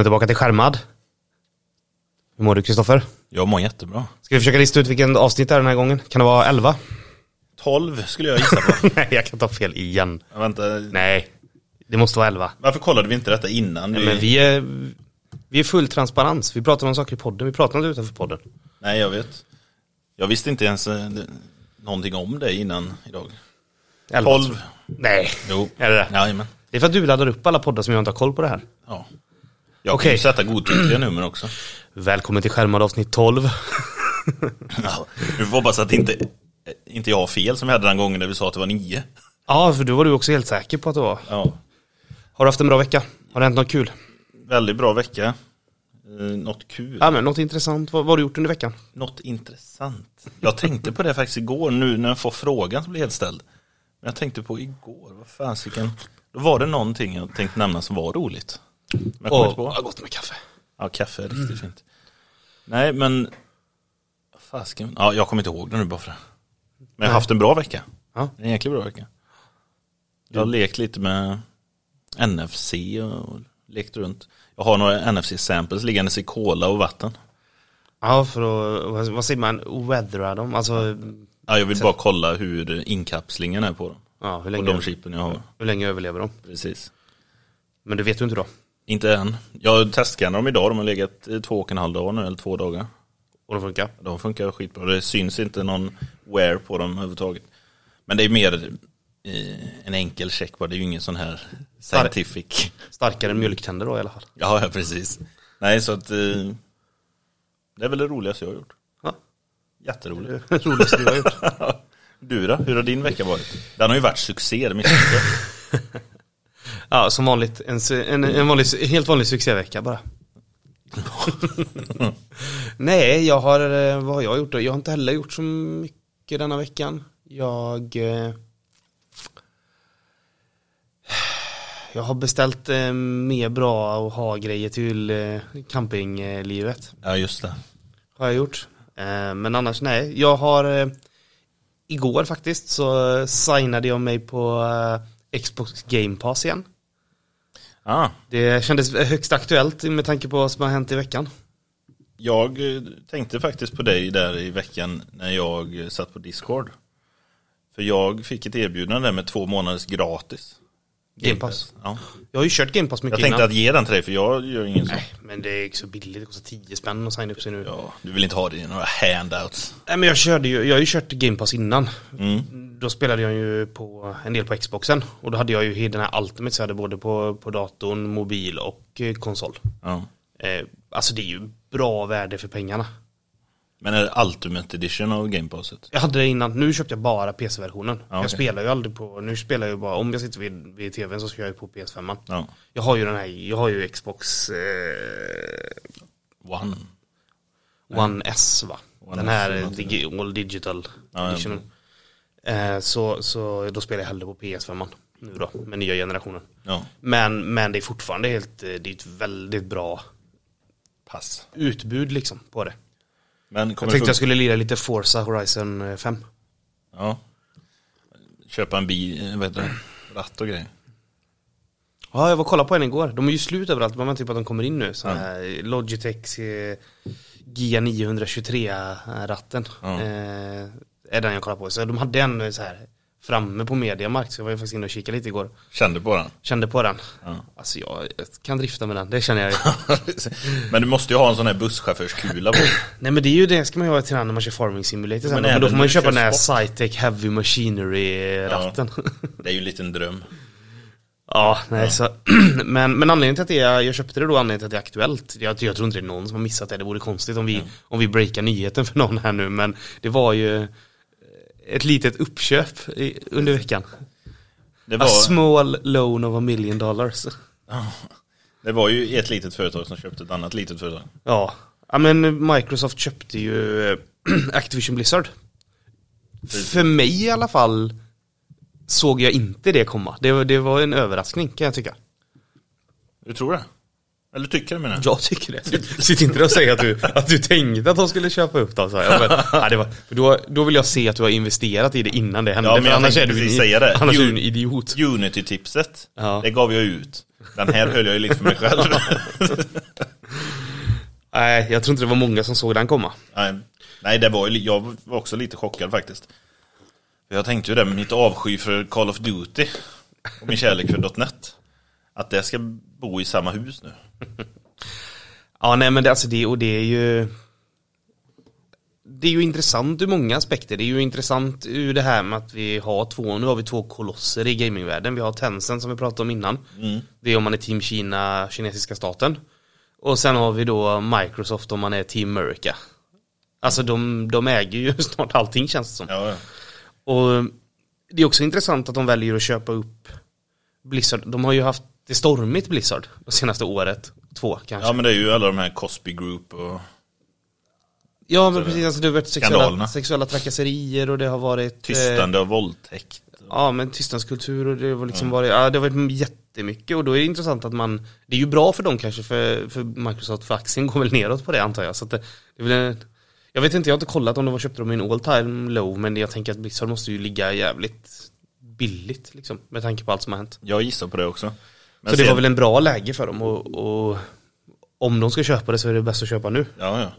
Välkommen tillbaka till Skärmad. Hur mår du Kristoffer? Jag mår jättebra. Ska vi försöka lista ut vilken avsnitt det är den här gången? Kan det vara 11? 12 skulle jag gissa på. Nej, jag kan ta fel igen. Jag vänta. Nej, det måste vara 11. Varför kollade vi inte detta innan? Nej, men vi är, vi är full transparens. Vi pratar om saker i podden. Vi pratar inte utanför podden. Nej, jag vet. Jag visste inte ens eh, någonting om det innan idag. 11. 12. Nej, Jo. är det det? Jajamän. Det är för att du laddar upp alla poddar som jag inte har koll på det här. Ja. Jag Okej. kan ju sätta godtyckliga nummer också. Välkommen till Skärmad avsnitt 12. Ja. Nu får vi hoppas att inte, inte jag har fel som vi hade den gången när vi sa att det var nio. Ja, för då var du också helt säker på att det var. Ja. Har du haft en bra vecka? Har det hänt något kul? Väldigt bra vecka. Eh, något kul. Ja, men något intressant. Vad, vad har du gjort under veckan? Något intressant. Jag tänkte på det faktiskt igår nu när jag får frågan som blir helt ställd. Men jag tänkte på igår, vad fasiken. Då var det någonting jag tänkte nämna som var roligt. Men jag på. ja, gott med kaffe. Ja, kaffe är riktigt fint. Nej, men vad fasiken. Ja, jag kommer inte ihåg det nu bara för det. Men jag har haft en bra vecka. Ja. En jäkligt bra vecka. Jag har lekt lite med NFC och lekt runt. Jag har några NFC-samples liggandes i cola och vatten. Ja, för att, vad- säger man, weathera dem? Alltså, Ja, jag vill bara kolla hur inkapslingen är på dem. ja, hur Och länge, de chippen jag har. hur länge överlever de? Precis. Men det vet du inte då? Inte än. Jag testskannar dem idag. De har legat i två och en halv dag nu, eller två dagar. Och de funkar? De funkar skitbra. Det syns inte någon wear på dem överhuvudtaget. Men det är mer en enkel check bara. Det är ju ingen sån här scientific. Starkare än mjölktänder då i alla fall. Ja, precis. Nej, så att eh, det är väl det roligaste jag har gjort. Ja, Jätteroligt. det roligaste du har gjort. Du då? Hur har din vecka varit? Den har ju varit succé, det jag. Ja, som vanligt. En, en, en vanlig, helt vanlig succévecka bara. Nej, jag har, eh, vad har jag gjort då? Jag har inte heller gjort så mycket denna veckan. Jag eh, Jag har beställt eh, mer bra och ha grejer till eh, campinglivet. Ja, just det. Har jag gjort. Eh, men annars nej. Jag har eh, Igår faktiskt så signade jag mig på Xbox Game Pass igen. Ah, Det kändes högst aktuellt med tanke på vad som har hänt i veckan. jag eh, tänkte faktiskt på dig där i veckan när jag satt på Discord. För jag fick ett erbjudande där med två månaders gratis. Game Pass. Ja. Jag har ju kört Game Pass mycket Jag tänkte innan. att ge den till dig för jag gör ingen så. Nej, men det är så billigt. Det kostar 10 spänn att signa upp sig nu. Ja, du vill inte ha det i några handouts. Nej, men jag körde ju, jag har ju kört Game Pass innan. Mm. Då spelade jag ju på en del på Xboxen. Och då hade jag ju den här Ultimate så jag hade både på, på datorn, mobil och eh, konsol. Ja. Eh, alltså det är ju bra värde för pengarna. Men är det Ultimate Edition av Game Passet? Jag hade det innan, nu köpte jag bara PC-versionen. Ja, Jag spelar ju aldrig på, nu spelar jag ju bara, om jag sitter vid, vid tvn så ska jag ju på PS5. Ja. Jag har ju den här, jag har ju Xbox eh, One. One S va? One den S här digi, all digital Ja, editionen. Eh, så, så då spelar jag hellre på PS5 nu då, med nya generationen. Ja. Men, men det är fortfarande helt, eh, det är ett väldigt bra Pass. utbud liksom på det. Men Jag tänkte jag skulle lira lite Forza Horizon eh, 5. Ja. Köpa en bil, eh, vad heter det? Ratt och grejer. Ja, jag var och kollade på en igår. De är ju slut överallt, man väntar på att de kommer in nu. Så här, Logitech eh, GIA 923-ratten. Ja. Eh, är den jag kollar på. Så de hade en eh, så här framme på Mediamarkt, så jag var ju faktiskt inne och kikade lite igår. Kände på den. Kände på den. Ja. Alltså jag, jag kan drifta med den, det känner jag ju. Men du måste ju ha en sån här busschaufförskula på. Nej men det är ju det ska man ju ha till när man kör Farming Simulator sen. Men Men, då får man ju köpa den här. Cytec Heavy Machinery-ratten. Ja. Det är ju en liten dröm. nej så. men, men anledningen till att det är, jag köpte det då, anledningen till att det är aktuellt. Jag, jag tror inte det är någon som har missat det, det vore konstigt om vi, om vi breakar nyheten för någon här nu. Men det var ju ett litet uppköp i, under veckan. Det A var, small loan of a million dollars. det var ju ett litet företag som köpte ett annat litet företag. Ja, ja men Microsoft köpte ju eh, Activision Blizzard. För mig i alla fall såg jag inte det komma. Det, var- det var en överraskning kan jag tycka. Du tror det? Eller tycker du menar jag? Jag tycker det. Sitt inte och säg att du, att du tänkte att de skulle köpa upp dem. Så jag. Men, ja, det var, för då, då vill jag se att du har investerat i det innan det hände. Ja, men annars är du, säga det. annars är du en idiot. Unity-tipset, Ja. det gav jag ut. Den här höll jag ju lite för mig själv. Nej, jag tror inte det var många som såg den komma. Nej, Nej det var jag var också lite chockad faktiskt. För Jag tänkte ju det mitt avsky för Call of Duty och min kärlek för .net. Att det ska bo i samma hus nu. Ja, nej men det, alltså det, och det är ju Det är ju intressant ur många aspekter. Det är ju intressant ur det här med att vi har två, nu har vi två kolosser i gamingvärlden. Vi har Tencent som vi pratade om innan. Det är om man är Team Kina, kinesiska staten. Och sen har vi då Microsoft om man är Team America. Alltså de, de äger ju snart allting känns det som. Ja. Och det är också intressant att de väljer att köpa upp Blizzard. De har ju haft det stormigt Blizzard det senaste året. Två kanske. ja men det är ju alla de här Cosby Group och Ja men precis, alltså det har varit sexuella, sexuella trakasserier och det har varit eh, tystande och våldtäkt. Ja men tystnadskultur och det har liksom varit, ja det har varit jättemycket och då är det intressant att man Det är ju bra för dem kanske för, för Microsoft för aktien går väl neråt på det antar jag så det, det är väl en, Jag vet inte, jag har inte kollat om de har köpt dem i en all time low men jag tänker att Blizzard måste ju ligga jävligt billigt liksom med tanke på allt som har hänt Jag gissar på det också. Men Så det sen- var väl en bra läge för dem och, och om de ska köpa det så är det bäst att köpa nu Ja, ja.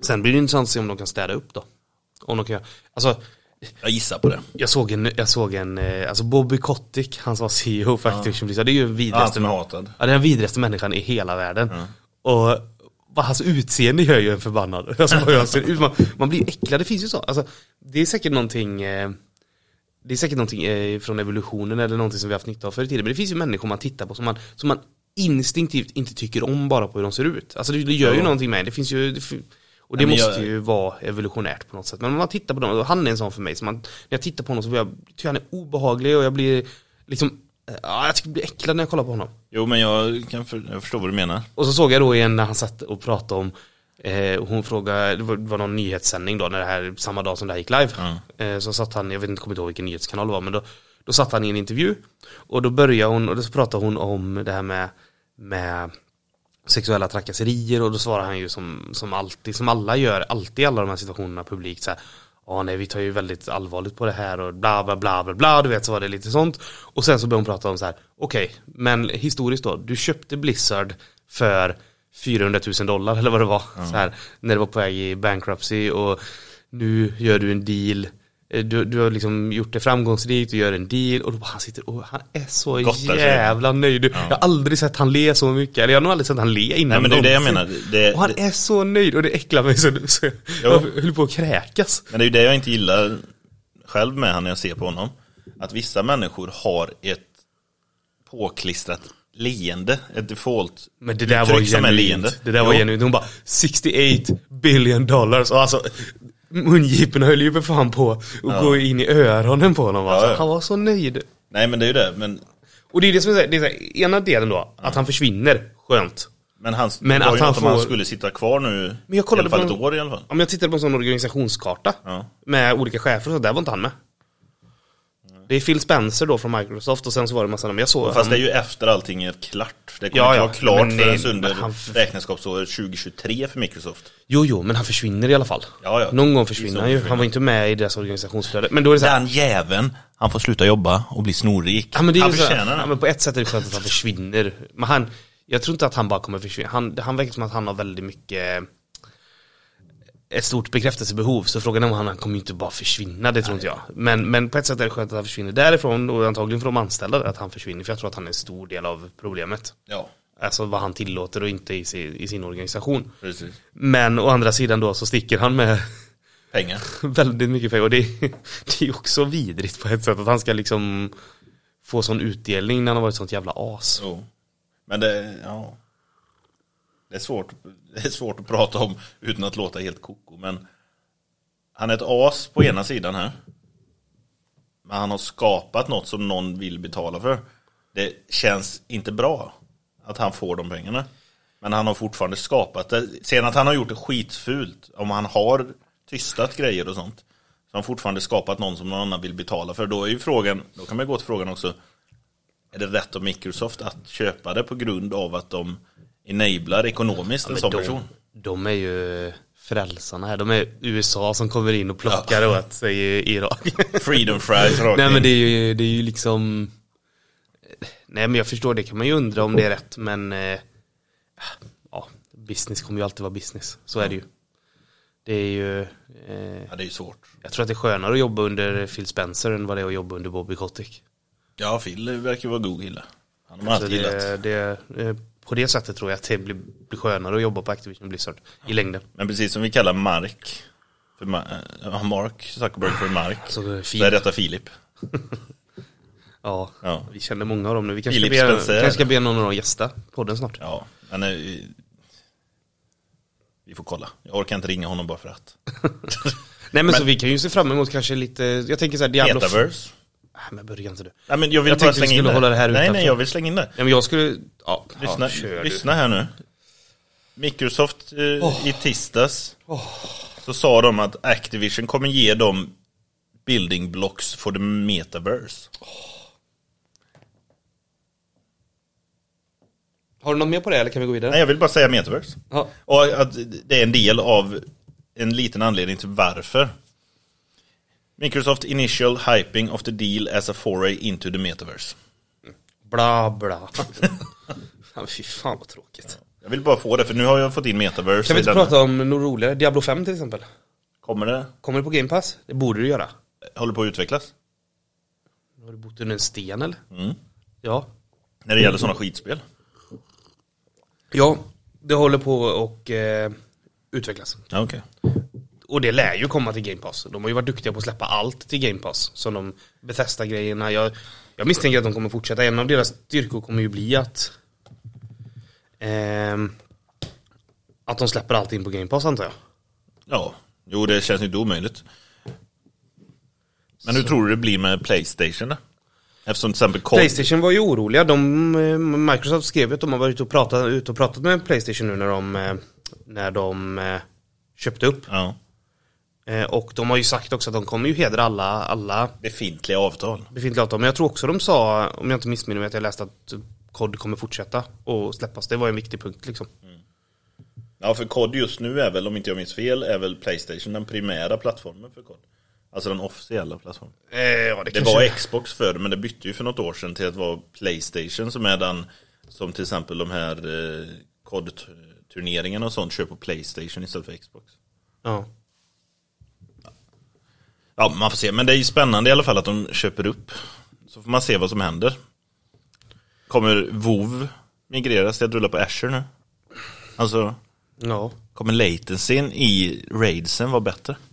Sen blir det intressant att se om de kan städa upp då Om de kan alltså Jag gissar på det. Jag såg en, jag såg en, eh, alltså Bobby Kotick, han som var CEO för Activision Blizzard, det är ju den Ja, hatad. ja, det är den vidrigaste människan i hela världen. Och vad hans utseende gör ju en förbannad. Alltså, man, man blir äcklad, det finns ju så. Alltså, det är säkert någonting, eh, det är säkert någonting eh, från evolutionen eller någonting som vi har haft nytta av förr i tiden. Men det finns ju människor man tittar på som man, som man instinktivt inte tycker om bara på hur de ser ut. Alltså det, det gör ju Ja. någonting med det finns ju, det, och det Nej, måste jag- ju vara evolutionärt på något sätt. Men om man tittar på dem, och han är en sån för mig, så man, när jag tittar på honom så blir jag, tycker han är obehaglig och jag blir liksom, eh, ja, jag tycker jag blir äcklad när jag kollar på honom. Jo, men jag kan för, jag förstår vad du menar. Och så såg jag då igen när han satt och pratade om eh, Hon frågade, det var, det var någon nyhetssändning då när det här, samma dag som det här gick live. Eh, Så satt han, jag vet inte, kommer inte ihåg vilken nyhetskanal det var men då Då satt han i en intervju. Och då började hon, och då pratade hon om det här med Med Sexuella trakasserier och då svarar han ju som, som alltid, som alla gör, alltid i alla de här situationerna publikt så här, Ja nej vi tar ju väldigt allvarligt på det här och bla bla bla bla bla du vet så var det lite sånt. Och sen så började hon prata om så här okej men historiskt då, du köpte Blizzard för 400 000 dollar eller vad det var så här, när det var på väg i bankruptcy och nu gör du en deal Eh, du, du har liksom gjort det framgångsrikt, du gör en deal och då bara han sitter och han är så Gottar sig. jävla nöjd. Jag har aldrig sett han le så mycket, eller jag har nog aldrig sett han le innan Nej, men det är det jag menar. Det, Och han det, är så nöjd och det äcklar mig så, så Jo. jag höll på att kräkas. men det är ju det jag inte gillar själv med han när jag ser på honom. Att vissa människor har ett påklistrat leende, ett default Men det där var som är leende. Det där var Jo. genuint. Hon bara 68 billion dollars. Och alltså mungiporna höll ju för fan på att gå in i öronen på honom. Alltså. Ja, ja. Han var så nöjd. Nej men det är ju det, men, Och det är det som är, det är här, ena delen då, att han försvinner, skönt. men, han, Men var att han om han får- skulle sitta kvar nu Men jag kollade i alla fall på ett en- år i alla fall. Om jag tittade på en sån organisationskarta Ja. med olika chefer och så, där var inte han med. Det är Phil Spencer då från Microsoft och sen så var det massa namn. Jag såg Fast det är ju efter allting är klart. Det kommer Ja, inte ja, vara klart nej, förrän under men han- räkenskapsåret 2023 för Microsoft. Jo, jo, men han försvinner i alla fall. Ja, ja. Någon gång försvinner han han ju. Han var inte med i deras organisationsflöde. Men då är det så här, Den jäveln, han får sluta jobba och bli snorrik. Ja, men det är han förtjänar ja, det. men på ett sätt är det skönt att han försvinner. Men han, jag tror inte att han bara kommer försvinna. Han, han verkar som att han har väldigt mycket ett stort bekräftelsebehov. Så frågan är om han, han kommer ju inte bara försvinna, det tror inte jag. Men, men på ett sätt är det skönt att han försvinner därifrån och antagligen för de anställda att han försvinner. För jag tror att han är en stor del av problemet. Ja, Alltså vad han tillåter och inte i sin, i sin organisation. precis. Men å andra sidan då så sticker han med Pengar. väldigt mycket pengar. Och det, det är också vidrigt på ett sätt att han ska liksom få sån utdelning när han har varit sånt jävla as. Jo. Men det, ja. Det är, svårt, det är svårt att prata om utan att låta helt koko. Men han är ett as på ena sidan här. Men han har skapat något som någon vill betala för. Det känns inte bra att han får de pengarna. Men han har fortfarande skapat det. Sen att han har gjort det skitfult, om han har tystat grejer och sånt. Så har han fortfarande skapat någon som någon annan vill betala för. Då är ju frågan, då kan man gå till frågan också. Är det rätt av Microsoft att köpa det på grund av att de enablar ekonomiskt en Men sån de, person. de är ju frälsarna här. De är USA som kommer in och plockar åt sig i Irak. Freedom fries rakt Nej men det är ju, det är ju liksom Nej men jag förstår, det kan man ju undra om det är rätt men eh, Ja, business kommer ju alltid vara business. Så är det ju. Det är ju eh, Ja, det är ju svårt. Jag tror att det är skönare att jobba under Phil Spencer än vad det är att jobba under Bobby Kotick. Ja, Phil verkar vara god kille. Han har man alltid gillat. det, det, eh, på det sättet tror jag att det blir, blir skönare att jobba på Activision Blizzard i längden. Men precis som vi kallar Mark, för Ma- äh, Mark Zuckerberg för Mark, Så det är så är detta Filip. Ja, Ja. vi känner många av dem nu. Vi kanske ska, be, kanske ska be någon av dem gästa podden snart. Ja, men eh, vi får kolla. Jag orkar inte ringa honom bara för att. Nej men, så vi kan ju se fram emot kanske lite, jag tänker så här Diablo... Metaverse. Nej men börja inte du. Nej, men jag vill Jag bara slänga in det. hålla det här Nej, nej, utanför. jag vill slänga in det. Nej men jag skulle, ja, Lyssna, ja lyssna här nu. Microsoft eh, i tisdags så sa de att Activision kommer ge dem building blocks for the metaverse. du. Har du något mer på det eller kan vi gå vidare? Nej, jag vill bara säga metaverse. Ja. Och att det är en del av en liten anledning till varför. Microsoft initial hyping of the deal as a foray into the metaverse. Bla bla. fy fan vad tråkigt. Jag vill bara få det, för nu har jag fått in metaverse. Kan vi inte prata om något roligare? Diablo 5 till exempel. Kommer det? Kommer det på Game Pass? Det borde du göra. Håller på att utvecklas? Har du bott under en sten eller? Mm. Ja. När det gäller sådana skitspel? Ja, det håller på och eh, utvecklas. Ja, okej. Och det lär ju komma till Game Pass. De har ju varit duktiga på att släppa allt till Game Pass. Som de befästa grejerna. Jag, jag misstänker att de kommer fortsätta. En av deras styrkor kommer ju bli att ehm, att de släpper allting på Game Pass antar jag. Ja, jo det känns inte omöjligt. Men hur tror du det blir med Playstation då? Eftersom till exempel COD... Playstation var ju oroliga. De, eh, Microsoft skrev att de har varit ute och pratat, ute och pratat med Playstation nu när de, eh, när de eh, köpte upp. Ja, Eh, Och de har ju sagt också att de kommer ju hedra alla, alla befintliga avtal. befintliga avtal. Men jag tror också de sa, om jag inte missminner mig, att jag läste att kod kommer fortsätta och släppas. Det var en viktig punkt liksom. Ja, för COD just nu är väl, om inte jag minns fel, är väl Playstation den primära plattformen för COD. Alltså den officiella plattformen. Eh, ja, Det kanske- var Xbox förr, men det bytte ju för något år sedan till att vara Playstation som är den som till exempel de här eh, COD-turneringarna och sånt kör på Playstation istället för Xbox. Ja. Ja, man får se. Men det är ju spännande i alla fall att de köper upp. Så får man se vad som händer. Kommer WoW migreras till att rulla på Azure nu? Alltså, ja. kommer latencyn i raidsen vara bättre?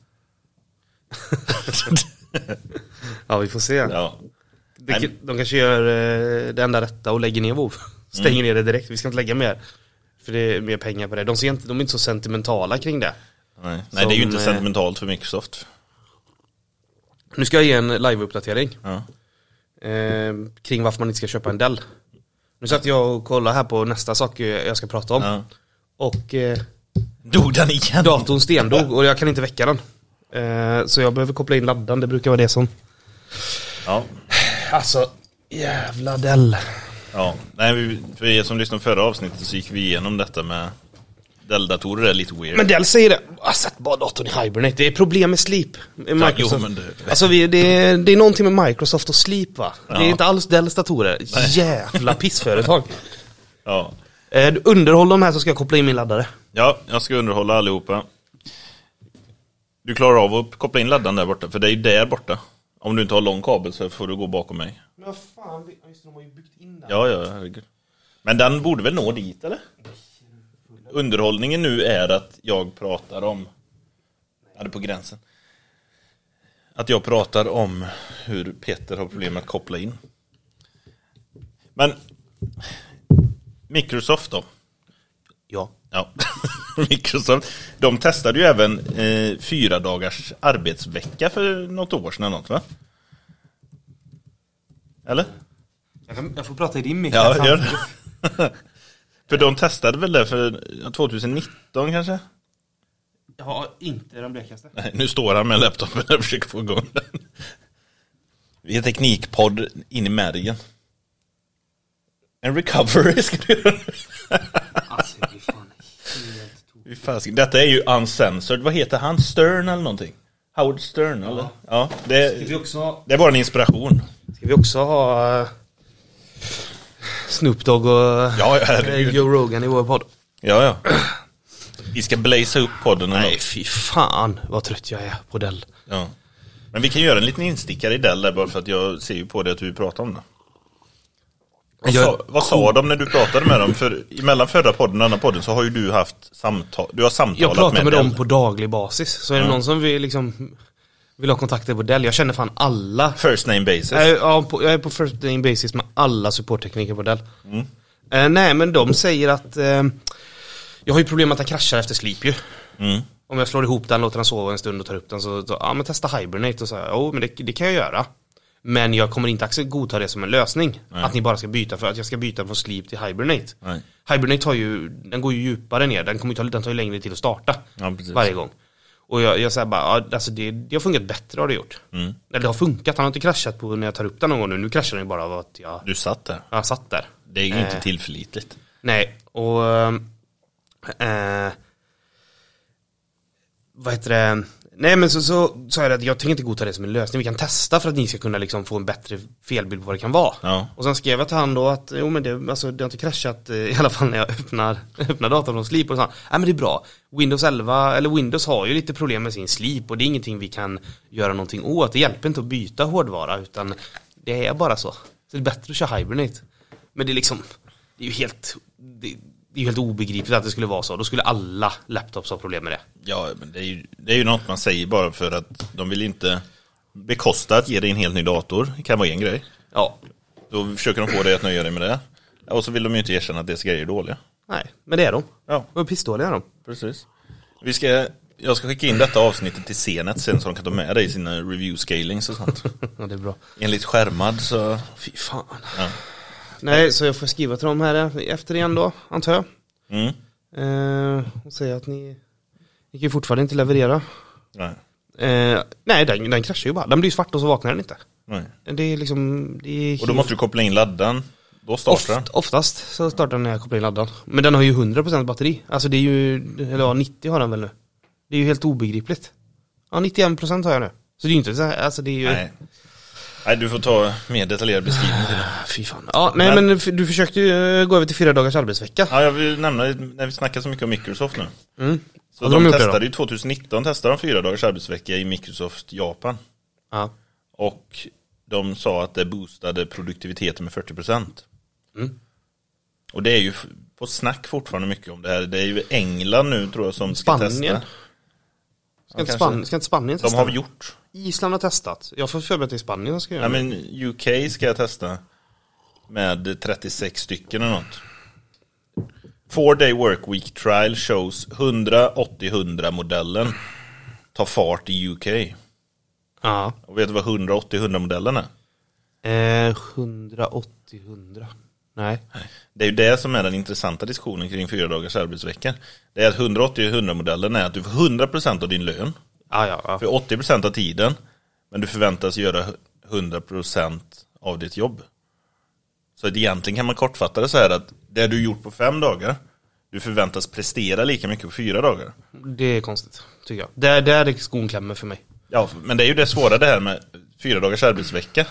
Ja, vi får se. Ja. Det, de kanske gör eh, det enda rätta och lägger ner WoW. Stänger Mm. ner det direkt. Vi ska inte lägga mer. För det är mer pengar på det. De, ser inte, de är inte så sentimentala kring det. Nej, Nej det är ju Som, inte eh, sentimentalt för Microsoft. Nu ska jag ge en live-uppdatering. Ja. Eh, kring varför man inte ska köpa en Dell. Nu satt jag och kollade här på nästa sak jag ska prata om. Ja. Och eh, Dog den igen? datorn stendog och jag kan inte väcka den. Eh, så jag behöver koppla in laddaren, det brukar vara det som... Ja. Alltså, jävla Dell. ja. Nej, vi, för er som lyssnade på förra avsnittet så gick vi igenom detta med Dell-datorer är lite weird. Men Dell säger det, sätt bara datorn i Hibernate, det är problem med sleep. Med Ja, jo, men det- Alltså vi, det, är, det är någonting med Microsoft och sleep va? Det är Ja. inte alls Dells datorer. Jävla pissföretag. Ja. Eh, underhåll de här så ska jag koppla in min laddare. ja, jag ska underhålla allihopa. Du klarar av att koppla in laddaren där borta, för det är ju där borta. Om du inte har lång kabel så får du gå bakom mig. Men vad fan, just de har ju byggt in den. Ja, ja, herregud. Men den borde väl nå dit, eller? Underhållningen nu är att jag pratar om... Ja, det är på gränsen. Att jag pratar om hur Peter har problem med att koppla in. Men... Microsoft då? Ja. Ja, Microsoft. De testade ju även eh, fyra dagars arbetsvecka för något år sedan eller något va? Eller? Jag, kan, jag får prata i din mick. Ja, gör det. För de testade väl det för 2019 kanske? Har inte den blekaste. Nej, nu står han med laptopen och försöker få igång den. Vi är teknikpodd in i märgen. En recovery ska du göra. Alltså, det är fan helt fasiken. Detta är ju uncensored. Vad heter han? Stern eller någonting? Howard Stern eller? Ja, Ska det, vi också, det bara en inspiration. ska vi också ha eh, Snoop Dogg och Ja, eh. Joe Rogan i vår podd? Ja, ja. Vi ska blaza upp podden. Nej, fy fan vad trött jag är på Dell. Ja. Men vi kan göra en liten instickare i Dell där bara för att jag ser ju på det att du pratar om det. Vad, Jag- sa, vad sa de när du pratade med dem? För mellan förra podden och denna podden så har ju du haft samtal, du har samtalat Jag pratar med, Dell. dem på daglig basis. Så är det någon som vill liksom vill ha kontakter på Dell. Jag känner fan alla. First name basis. Jag är, ja, på, jag är på first name basis med alla supporttekniker på Dell. Eh, nej men de säger att eh, jag har ju problem med att den kraschar efter sleep ju. Mm. Om jag slår ihop den, låter den sova en stund och tar upp den så, så ja men testa hibernate och så här, jo men det, det kan jag göra. Men jag kommer inte godta det som en lösning. Att ni bara ska byta för att jag ska byta från sleep till hibernate. Nej. Hibernate tar ju, den går ju djupare ner, den, kommer ju ta, den tar ju längre tid att starta. Ja, varje gång. Och jag, jag säger bara, ja, alltså det, det har funkat bättre har det gjort. Mm. Eller det har funkat, han har inte kraschat på när jag tar upp den någon gång nu. Nu kraschar den bara av att jag, Du satt där. jag satt där. Det är ju inte Eh. tillförlitligt. Nej, och... Eh, vad heter det? Nej men så så sa jag att jag tänker inte godta det som en lösning. Vi kan testa för att ni ska kunna liksom få en bättre felbild på vad det kan vara. Ja. Och sen skrev jag till han då att jo men det, alltså, det har inte kraschat eh, i alla fall när jag öppnar, öppnar datorn från Sleep och så. Nej men det är bra. Windows 11, eller Windows har ju lite problem med sin Sleep och det är ingenting vi kan göra någonting åt. Det hjälper inte att byta hårdvara utan det är bara så. Så det är bättre att köra Hibernate. Men det är liksom, det är ju helt, det, det är ju helt obegripligt att det skulle vara så. Då skulle alla laptops ha problem med det. Ja, men det är, ju, det är ju något man säger bara för att de vill inte bekosta att ge dig en helt ny dator. Det kan vara en grej. Ja, Då försöker de få dig att nöja dig med det. Och så vill de ju inte erkänna att deras grejer är dåliga. nej, men det är de. Ja, är pissdåliga de. precis. Vi ska, jag ska skicka in detta avsnittet till Senet sen så de kan ta med det i sina review scalings och sånt. Ja, det är bra. Enligt skärmad så, Fy fan. ja. Nej, så jag får skriva till dem här efter igen då, antar jag. Mm. Eh, och säga att ni, ni kan ju fortfarande inte leverera. Nej. Eh, nej, den, den kraschar ju bara. Den blir svart och så vaknar den inte. Nej. Det är liksom, det är Och då måste du koppla in laddan. Då startar den. Oft, oftast så startar den när jag kopplar in laddaren. Men den har ju 100% batteri. Alltså det är ju, eller ja 90 har den väl nu. Det är ju helt obegripligt. Ja 91% har jag nu. Så det är ju inte så här, alltså det är ju Nej. Nej, du får ta mer detaljerad beskrivning till det. Fy fan. Ja, nej men, Men- du försökte ju eh, gå över till fyra dagars arbetsvecka. Ja, jag vill nämna, när vi snackar så mycket om Microsoft nu. Mm. Så Hade de, de testade ju 2019, testade de fyra dagars arbetsvecka i Microsoft Japan. Ja. Och de sa att det boostade produktiviteten med 40%. Mm. Och det är ju på snack fortfarande mycket om det här. Det är ju England nu tror jag som ska Spanien. testa. Ska, inte. Span- ska inte Spanien De testa? har väl gjort. Island har testat. Jag får för mig att det är Spanien som ska göra det. men UK ska jag testa. Med 36 stycken eller något. Four day work week trial shows 180-100 modellen tar fart i UK. Ja. Och vet du vad 180-100 modellen är? Eh, 180, 100. Nej. Det är ju det som är den intressanta diskussionen kring fyra dagars arbetsvecka. Det är att 180-100 modellen är att du får 100% av din lön Ja, ja, ja. för 80% av tiden. Men du förväntas göra 100% av ditt jobb. Så att egentligen kan man kortfatta det så här att det du gjort på fem dagar, du förväntas prestera lika mycket på fyra dagar. Det är konstigt, tycker jag. Där, där är det skon klämmer för mig. Ja, men det är ju det svåra det här med fyra dagars arbetsvecka.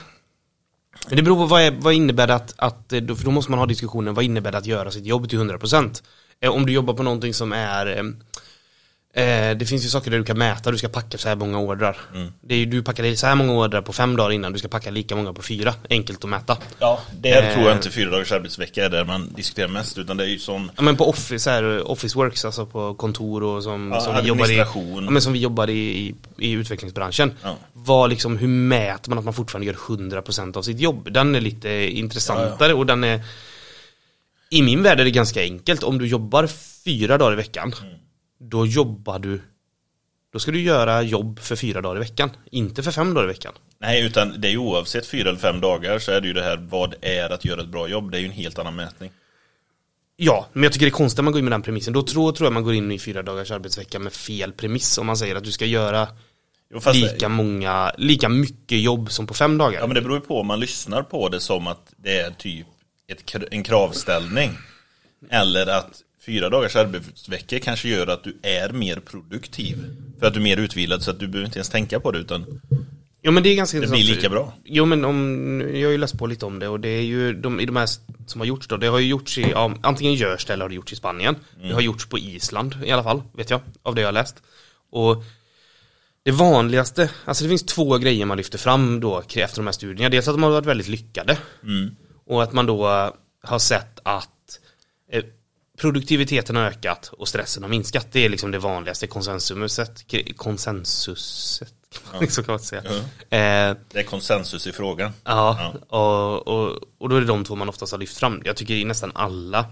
Det beror på vad, är, vad innebär det att, att, eh, då- för då måste man ha diskussionen, vad innebär det att göra sitt jobb till 100%? Eh, om du jobbar på någonting som är, eh, eh, det finns ju saker där du kan mäta, du ska packa så här många ordrar. Det är ju, du packar så här många ordrar på fem dagar innan, du ska packa lika många på fyra, enkelt att mäta. Ja, det Eh. tror jag inte fyra dagars arbetsvecka är där man diskuterar mest, utan det är ju sån Ja men på office, så här, office works, alltså på kontor och som, Ja, som vi jobbar i, ja, men som vi jobbar i, i, i utvecklingsbranschen. Ja. Vad liksom, hur mäter man att man fortfarande gör 100% av sitt jobb? Den är lite intressantare och den är I min värld är det ganska enkelt, om du jobbar fyra dagar i veckan Mm. Då jobbar du Då ska du göra jobb för fyra dagar i veckan, inte för fem dagar i veckan Nej, utan det är ju oavsett fyra eller fem dagar så är det ju det här vad är att göra ett bra jobb. Det är ju en helt annan mätning. Ja, men jag tycker det är konstigt att man går in med den premissen. Då tror, tror jag man går in i fyra dagars arbetsvecka med fel premiss. Om man säger att du ska göra Jo, lika många, lika mycket jobb som på fem dagar. Ja men det beror ju på om man lyssnar på det som att det är typ ett, en kravställning. Eller att fyra dagars arbetsvecka kanske gör att du är mer produktiv. För att du är mer utvilad så att du behöver inte ens tänka på det utan Jo men det är ganska det blir lika bra. Jo men om, jag har ju läst på lite om det och det är ju de, i de här som har gjorts då, det har ju gjorts i, ja, antingen görs det eller har det gjorts i Spanien. Mm. Det har gjorts på Island i alla fall, vet jag, av det jag har läst. Och det vanligaste, alltså det finns två grejer man lyfter fram då efter de här studierna. Dels att de har varit väldigt lyckade. Mm. Och att man då har sett att eh, produktiviteten har ökat och stressen har minskat. Det är liksom det vanligaste konsensuset. Konsensuset. Ja. kan man säga. Ja. Eh, det är konsensus i frågan. Ja, ja. Och, och, och då är det de två man oftast har lyft fram. Jag tycker i nästan alla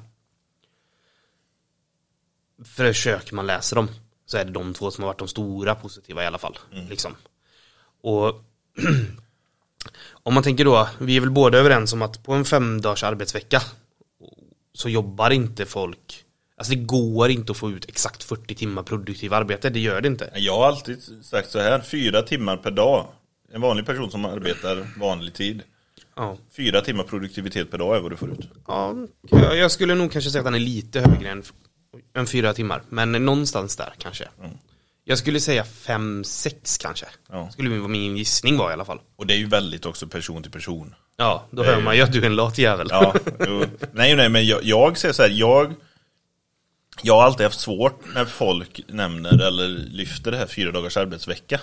försök man läser dem så är det de två som har varit de stora positiva i alla fall. Mm. Liksom. Och om man tänker då, vi är väl båda överens om att på en femdagars arbetsvecka så jobbar inte folk Alltså det går inte att få ut exakt 40 timmar produktiv arbete, det gör det inte. Jag har alltid sagt så här, fyra timmar per dag. En vanlig person som arbetar vanlig tid. Ja. Fyra timmar produktivitet per dag är vad du får ut. Ja, jag skulle nog kanske säga att den är lite högre än, än fyra timmar. Men någonstans där kanske. Mm. Jag skulle säga fem, sex kanske. Ja. Skulle min gissning vara i alla fall. Och det är ju väldigt också person till person. Ja, då hör man ju att du är en lat jävel. Ja, nej, nej, men jag, jag säger så här, jag jag har alltid haft svårt när folk nämner eller lyfter det här fyra dagars arbetsvecka.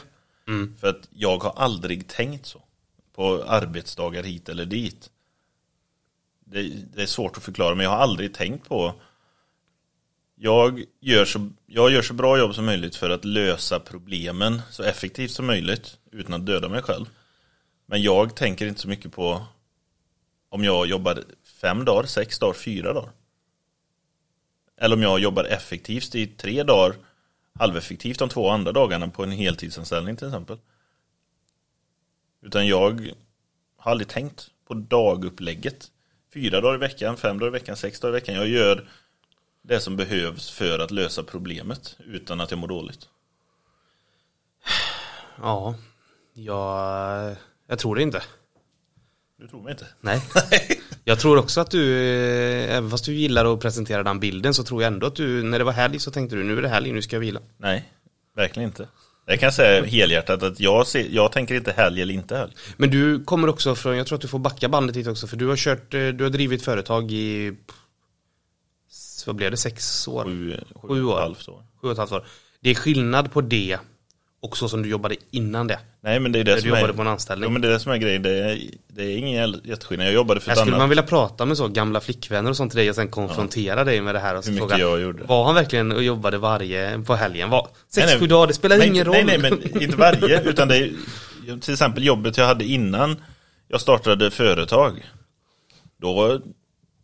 Mm. För att jag har aldrig tänkt så. På arbetsdagar hit eller dit. Det, det, är svårt att förklara men jag har aldrig tänkt på jag gör, så, jag gör så bra jobb som möjligt för att lösa problemen så effektivt som möjligt utan att döda mig själv. Men jag tänker inte så mycket på om jag jobbar fem dagar, sex dagar, fyra dagar. Eller om jag jobbar effektivt i tre dagar, halveffektivt de två andra dagarna på en heltidsanställning till exempel. Utan jag har aldrig tänkt på dagupplägget. Fyra dagar i veckan, fem dagar i veckan, sex dagar i veckan. Jag gör det som behövs för att lösa problemet utan att jag mår dåligt. Ja, jag, jag tror det inte. Du tror mig inte? Nej. Jag tror också att du, eh, även fast du gillar att presentera den bilden så tror jag ändå att du, när det var helg så tänkte du nu är det helg, nu ska jag vila. Nej, verkligen inte. Jag kan säga helhjärtat att jag, ser, jag tänker inte helg eller inte helg. Men du kommer också från, jag tror att du får backa bandet hit också, för du har kört, eh, du har drivit företag i, vad blev det, sex år? Sju, sju, sju år. Halvt år. Sju och ett halvt år. Det är skillnad på det och så som du jobbade innan det. Nej men det är det som du jobbade är, på en anställning. Ja men det är det som är grejen. Det är, det är ingen jätteskillnad. Jag jobbade för här ett skulle annat. man vilja prata med så gamla flickvänner och sånt till dig och sen konfrontera ja. dig med det här och så Hur mycket fråga, jag gjorde. Var han verkligen och jobbade varje på helgen? Var, sex, sju dagar, det spelar nej, ingen roll. Nej nej men inte varje utan det är till exempel jobbet jag hade innan jag startade företag. Då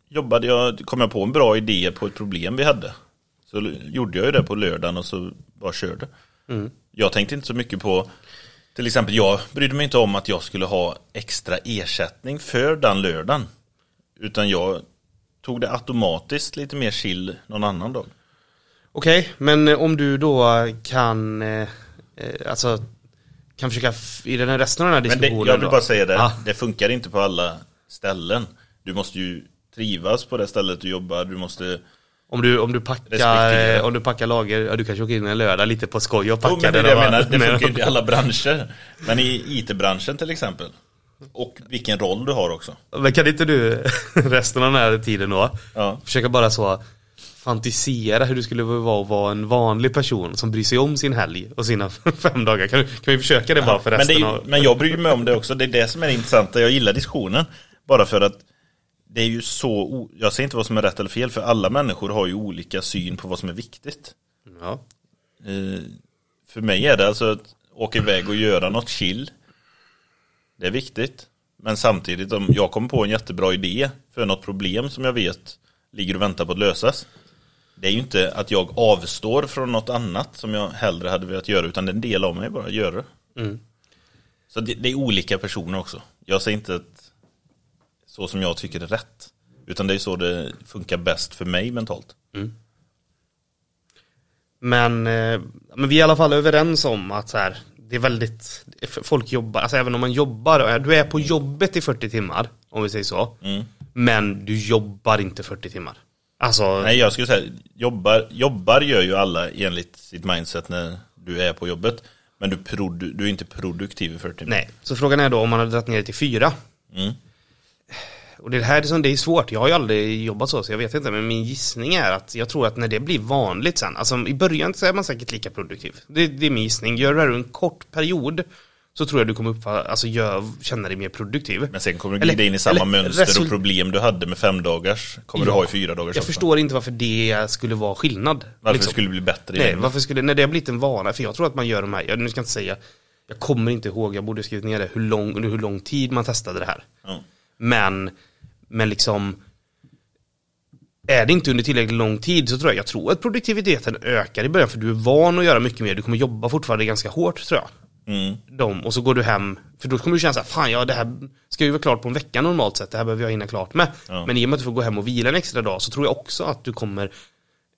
jobbade jag, kom jag på en bra idé på ett problem vi hade. Så gjorde jag ju det på lördagen och så bara körde. Mm. Jag tänkte inte så mycket på till exempel, jag brydde mig inte om att jag skulle ha extra ersättning för den lördagen. Utan jag tog det automatiskt lite mer chill någon annan dag. Okej, okay, men om du då kan, eh, eh alltså kan försöka i den här resten av den här diskussionen Men det, jag vill bara säga det, ah. det funkar inte på alla ställen. Du måste ju trivas på det stället du jobbar, du måste om du, om du packar, om du packar lager, ja du kanske åker in en lördag lite på skoj och packar jo, men det. Är det jag menar, det funkar inte i alla branscher. Men i IT-branschen till exempel. Och vilken roll du har också. Men kan inte du resten av den här tiden då ja. försöka bara så fantisera hur det skulle vara att vara en vanlig person som bryr sig om sin helg och sina fem dagar. Kan, kan vi försöka det bara för resten men, är, av... men jag bryr mig om det också. Det är det som är intressant. Jag gillar diskussionen. Bara för att det är ju så, jag säger inte vad som är rätt eller fel, för alla människor har ju olika syn på vad som är viktigt. Ja. Eh, för mig är det alltså att åka iväg och göra något chill. Det är viktigt. Men samtidigt om jag kommer på en jättebra idé för något problem som jag vet ligger och väntar på att lösas. Det är ju inte att jag avstår från något annat som jag hellre hade velat göra utan det är en del av mig bara att göra. Mm. Så det, det, är olika personer också. Jag säger inte att så som jag tycker är rätt. Utan det är så det funkar bäst för mig mentalt. Mm. Men, eh, men vi är i alla fall överens om att så här, det är väldigt, folk jobbar, alltså även om man jobbar, du är på jobbet i 40 timmar, om vi säger så. Mm. Men du jobbar inte 40 timmar. Alltså, Nej, jag skulle säga, jobbar, jobbar gör ju alla enligt sitt mindset när du är på jobbet. Men du, produ, du är inte produktiv i 40 timmar. nej. Så frågan är då om man har dragit ner det till fyra. Mm. Och det här är, som, det är svårt, jag har ju aldrig jobbat så, så jag vet inte, men min gissning är att jag tror att när det blir vanligt sen, alltså i början så är man säkert lika produktiv. Det, det är min gissning. Gör du det här en kort period så tror jag du kommer uppfatta, alltså gör, känna dig mer produktiv. Men sen kommer du Eller- glida in i samma mönster resul- och problem du hade med fem dagars kommer du Ja. ha i fyra dagars Jag också. förstår inte varför det skulle vara skillnad. Varför liksom. det skulle bli bättre Nej, igen. varför skulle, när det har blivit en vana, för jag tror att man gör de här, jag, nu ska jag inte säga, jag kommer inte ihåg, jag borde skrivit ner det, hur lång, under hur lång tid man testade det här. Ja. Men, men liksom, är det inte under tillräckligt lång tid så tror jag, jag tror att produktiviteten ökar i början för du är van att göra mycket mer, du kommer jobba fortfarande ganska hårt tror jag. Mm. De, och så går du hem, för då kommer du känna så här, fan ja det här ska ju vara klart på en vecka normalt sett, det här behöver jag hinna klart med. Ja. Men i och med att du får gå hem och vila en extra dag så tror jag också att du kommer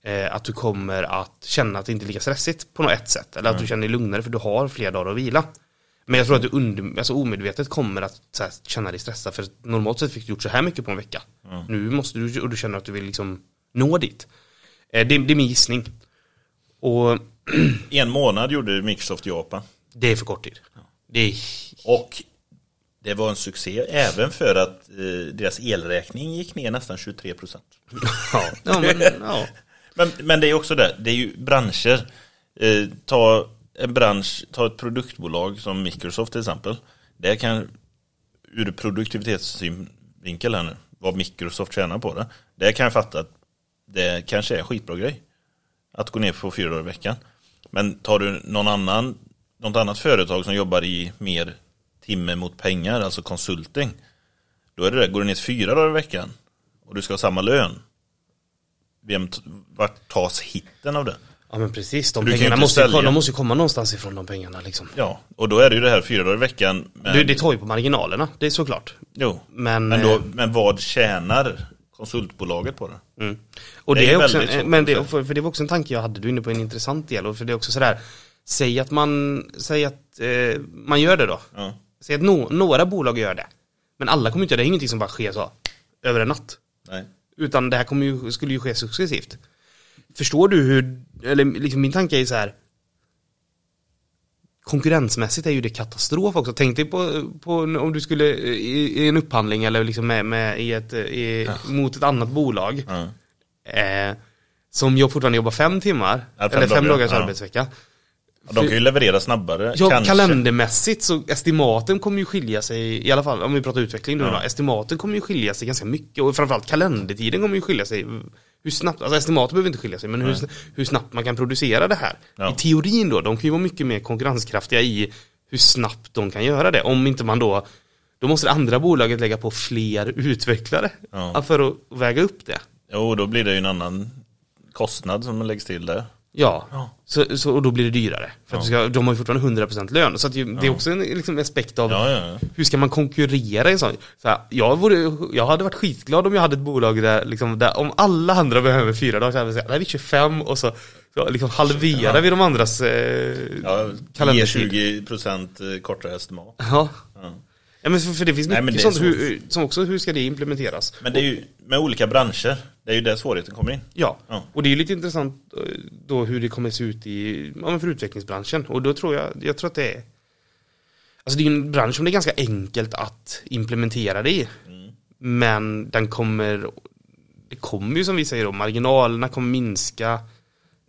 eh, att du kommer att känna att det inte är lika stressigt på något ett sätt. Eller att du känner dig lugnare för du har fler dagar att vila. Men jag tror att du under, alltså omedvetet kommer att här, känna dig stressad för normalt sett fick du gjort så här mycket på en vecka. Nu måste du, och du känner att du vill liksom nå dit. Eh, det, det är min gissning. Och En månad gjorde Microsoft Japan. det är för kort tid. Det är Och det var en succé även för att eh, deras elräkning gick ner nästan 23 procent. Ja, ja, men, ja. Men, men det är också det, det är ju branscher. Eh, ta en bransch, ta ett produktbolag som Microsoft till exempel. Det kan ur produktivitetssynvinkel här nu, vad Microsoft tjänar på det. Det kan jag fatta att det kanske är en skitbra grej. Att gå ner på fyra dagar i veckan. Men tar du någon annan, något annat företag som jobbar i mer timme mot pengar, alltså konsulting. Då är det det, går du ner fyra dagar i veckan och du ska ha samma lön. Vem, vart tas hitten av det? Ja men precis, de Du pengarna måste, ju- de måste komma någonstans ifrån de pengarna liksom. Ja, och då är det ju det här fyra dagar i veckan. Men, Det, det tar ju på marginalerna, det är såklart. jo, Men, men, då, eh, men vad tjänar konsultbolaget på det? Mm. Och Det det, är är också, svårt men det, för, för det var också en tanke jag hade, du är inne på en intressant del, och för det är också sådär, säg att man, säg att eh, man gör det då. Ja. Säg att no, några bolag gör det. Men alla kommer inte göra det, det är ingenting som bara sker så, över en natt. Nej. Utan det här kommer ju, skulle ju ske successivt. Förstår du hur, eller liksom min tanke är så här. Konkurrensmässigt är ju det katastrof också. Tänk dig på, på om du skulle i, i en upphandling eller liksom med, med i ett, i, mot ett annat bolag. Ja. Eh, som jag fortfarande jobbar fem timmar, Ja, fem eller fem dagar, dagars ja. arbetsvecka. Och de kan ju leverera snabbare. Ja, kanske. kalendermässigt så estimaten kommer ju skilja sig, i alla fall om vi pratar utveckling nu Ja. då, estimaten kommer ju skilja sig ganska mycket och framförallt kalendertiden kommer ju skilja sig hur snabbt, alltså estimaten behöver inte skilja sig men hur, hur snabbt man kan producera det här. Ja. I teorin då, de kan ju vara mycket mer konkurrenskraftiga i hur snabbt de kan göra det. Om inte man då, då måste det andra bolaget lägga på fler utvecklare Ja. för att väga upp det. Jo, då blir det ju en annan kostnad som läggs till där. Ja, Ja. Så, så, och då blir det dyrare. För Ja. ska, de har ju fortfarande 100% lön. Så ju, det är också en liksom, aspekt av hur ska man konkurrera i en sån? Så här, jag, vore, jag hade varit skitglad om jag hade ett bolag där, liksom, där om alla andra behöver fyra dagar så hade jag sagt, nej vi kör fem och så, så liksom halverar vi de andras eh, Ja, kalendertid. 20% kortare estimat. Ja. Ja. men för, för det finns Nej, mycket men det sånt, så. hur, som också, hur ska det implementeras? Men det är ju med olika branscher. Det är ju där svårigheten kommer in. Ja, Ja. och det är ju lite intressant eh, då hur det kommer se ut i, ja, för utvecklingsbranschen. Och då tror jag, jag tror att det är Alltså det är en bransch som det är ganska enkelt att implementera det i. Mm. Men den kommer, det kommer ju som vi säger då, marginalerna kommer minska.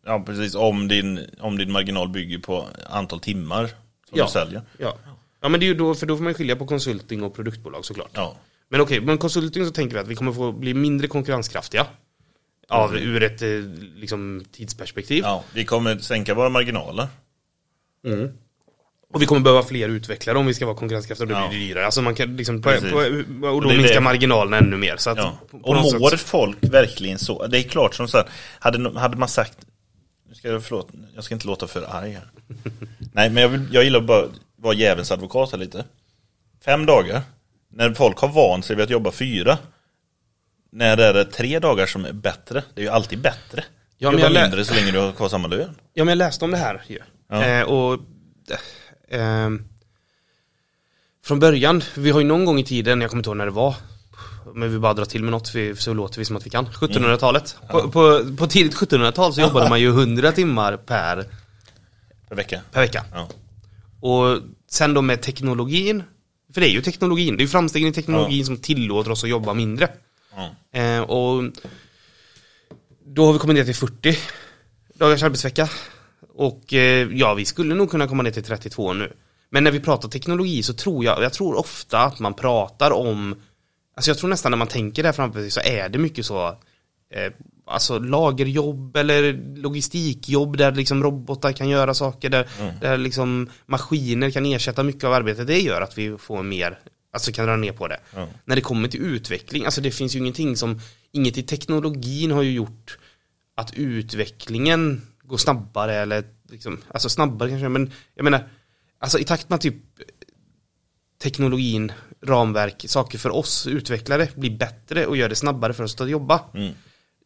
Ja, precis. Om din, om din marginal bygger på antal timmar som Ja. du säljer. Ja. ja men det är ju då, för då får man skilja på konsulting och produktbolag såklart. Ja. Men okej, men konsulting så tänker vi att vi kommer få bli mindre konkurrenskraftiga. Av, ur ett eh, liksom, tidsperspektiv. ja. Vi kommer sänka våra marginaler. Och vi kommer behöva fler utvecklare om vi ska vara konkurrenskraftiga då blir det dyrare. Alltså man kan liksom, på, på, och då minskar det- marginalerna ännu mer. Så att, Ja. Och mår sätt- folk verkligen så? Det är klart som så här, hade, hade man sagt, nu ska jag, förlåt, jag ska inte låta för arg här. Nej, men jag, vill, jag gillar bara att vara djävulens advokat här lite. Fem dagar, när folk har vant sig vid att jobba fyra, när det är tre dagar som är bättre, det är ju alltid bättre. Ja, men jag lä- mindre så länge du har kvar samma lön. Ja men jag läste om det här ju. Ja. Eh, och Eh, från början, vi har ju någon gång i tiden, jag kommer inte ihåg när det var, men vi bara drar till med något så låter vi som att vi kan. 1700-talet. På, på, på tidigt 1700-tal så jobbade man ju 100 timmar per, Per vecka. per vecka. Ja. Och sen då med teknologin, för det är ju teknologin, det är ju framstegen i teknologin som tillåter oss att jobba mindre. Ja. Eh, och då har vi kommit ner till 40 dagars arbetsvecka. Och eh, ja, vi skulle nog kunna komma ner till 32 nu. Men när vi pratar teknologi så tror jag, jag tror ofta att man pratar om Alltså jag tror nästan när man tänker där framför sig så är det mycket så eh, Alltså lagerjobb eller logistikjobb där liksom robotar kan göra saker där, där liksom maskiner kan ersätta mycket av arbetet. Det gör att vi får mer, alltså kan dra ner på det. Ja. När det kommer till utveckling, alltså det finns ju ingenting som, inget i teknologin har ju gjort att utvecklingen går snabbare eller liksom, alltså snabbare kanske, men jag menar, alltså i takt med typ teknologin, ramverk, saker för oss utvecklare blir bättre och gör det snabbare för oss att jobba. Mm.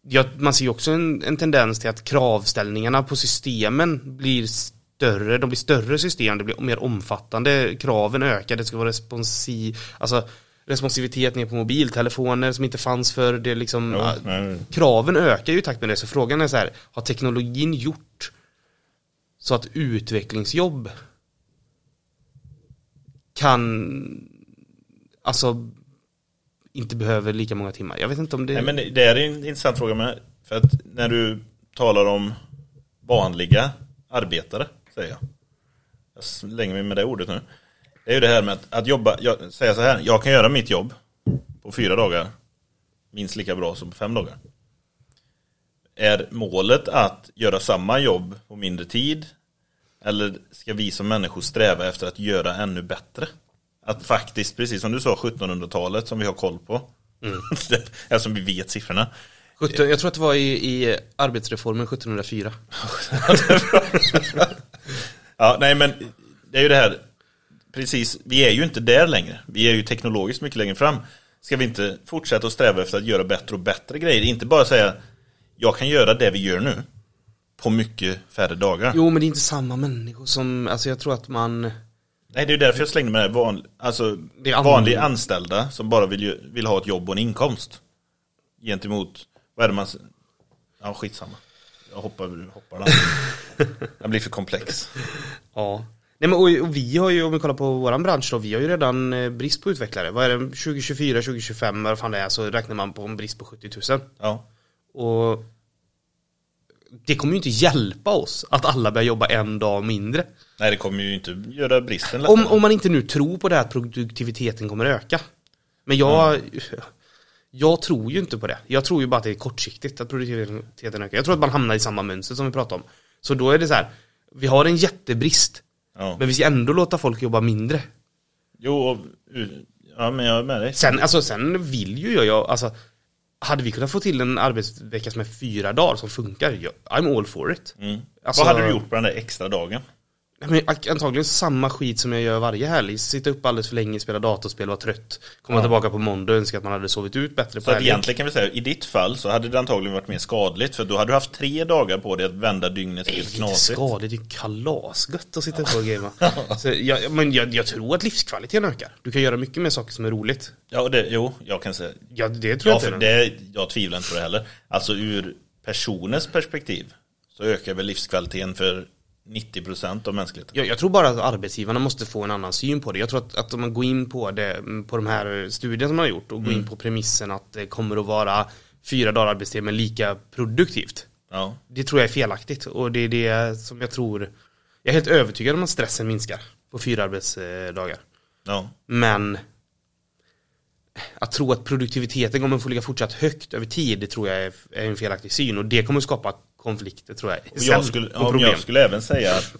Ja, man ser ju också en, en tendens till att kravställningarna på systemen blir större, de blir större system, det blir mer omfattande, kraven ökar, det ska vara responsiv, alltså responsivitet ner på mobiltelefoner som inte fanns för det liksom, Jo, ja, nej. kraven ökar ju i takt med det, så frågan är så här, har teknologin gjort så att utvecklingsjobb kan, alltså inte behöver lika många timmar. Jag vet inte om det... Nej, men det är en intressant fråga med. För att när du talar om vanliga arbetare, säger jag. Jag slänger mig med det ordet nu. Det är ju det här med att, att jobba, jag säga så här, jag kan göra mitt jobb på fyra dagar minst lika bra som på fem dagar. Är målet att göra samma jobb på mindre tid? Eller ska vi som människor sträva efter att göra ännu bättre? Att faktiskt, precis som du sa, 1700-talet som vi har koll på. Eftersom vi vet siffrorna. 17, jag tror att det var i, i arbetsreformen 1704. Ja, nej men det är ju det här, precis, vi är ju inte där längre. Vi är ju teknologiskt mycket längre fram. Ska vi inte fortsätta att sträva efter att göra bättre och bättre grejer? Inte bara säga, jag kan göra det vi gör nu på mycket färre dagar. Jo men det är inte samma människor som, alltså jag tror att man Nej, det är därför jag slängde med van, alltså, vanliga anställda som bara vill, vill ha ett jobb och en inkomst. Gentemot, vad är det man... Ja, skitsamma. Jag hoppar, hoppar den. Den blir för komplex. Ja. Nej men och, och vi har ju, om vi kollar på våran bransch då, vi har ju redan eh, brist på utvecklare. Vad är det, 2024, 2025, vad fan det är, så räknar man på en brist på 70 000. Ja. Och det kommer ju inte hjälpa oss att alla börjar jobba en dag mindre. Nej, det kommer ju inte göra bristen lättare. Om, om man inte nu tror på det här att produktiviteten kommer öka. Men jag, jag tror ju inte på det. Jag tror ju bara att det är kortsiktigt att produktiviteten ökar. Jag tror att man hamnar i samma mönster som vi pratade om. Så då är det så här, vi har en jättebrist. Ja. Men vi ska ändå låta folk jobba mindre. Jo, och, ja men jag är med dig. Sen, alltså, sen vill ju jag, jag alltså, hade vi kunnat få till en arbetsvecka som är fyra dagar som funkar, I'm all for it. Mm. Alltså- Vad hade du gjort på den där extra dagen? Men antagligen samma skit som jag gör varje helg. Sitta upp alldeles för länge, spela datorspel, vara trött. Komma tillbaka på måndag och önska att man hade sovit ut bättre Så på helgen. egentligen kan vi säga, i ditt fall så hade det antagligen varit mer skadligt för då hade du haft tre dagar på dig att vända dygnet helt Det är inte knasigt. skadligt, det är kalasgött att sitta uppe och gamea. Så jag, men jag, jag tror att livskvaliteten ökar. Du kan göra mycket mer saker som är roligt. Ja, det, jo, jag kan säga. Ja, det tror Ja, jag för inte. det, jag tvivlar inte på det heller. Alltså ur personens perspektiv så ökar väl livskvaliteten för 90% av mänskligheten. Jag, jag tror bara att arbetsgivarna måste få en annan syn på det. Jag tror att, att om man går in på det, på de här studierna som man har gjort och går Mm. in på premissen att det kommer att vara fyra dagar arbetstid men lika produktivt. Ja. Det tror jag är felaktigt och det är det som jag tror Jag är helt övertygad om att stressen minskar på fyra arbetsdagar. Ja. Men att tro att produktiviteten kommer att få ligga fortsatt högt över tid, det tror jag är, en felaktig syn och det kommer skapa konflikter tror jag. Och jag skulle, och problem. jag skulle även säga att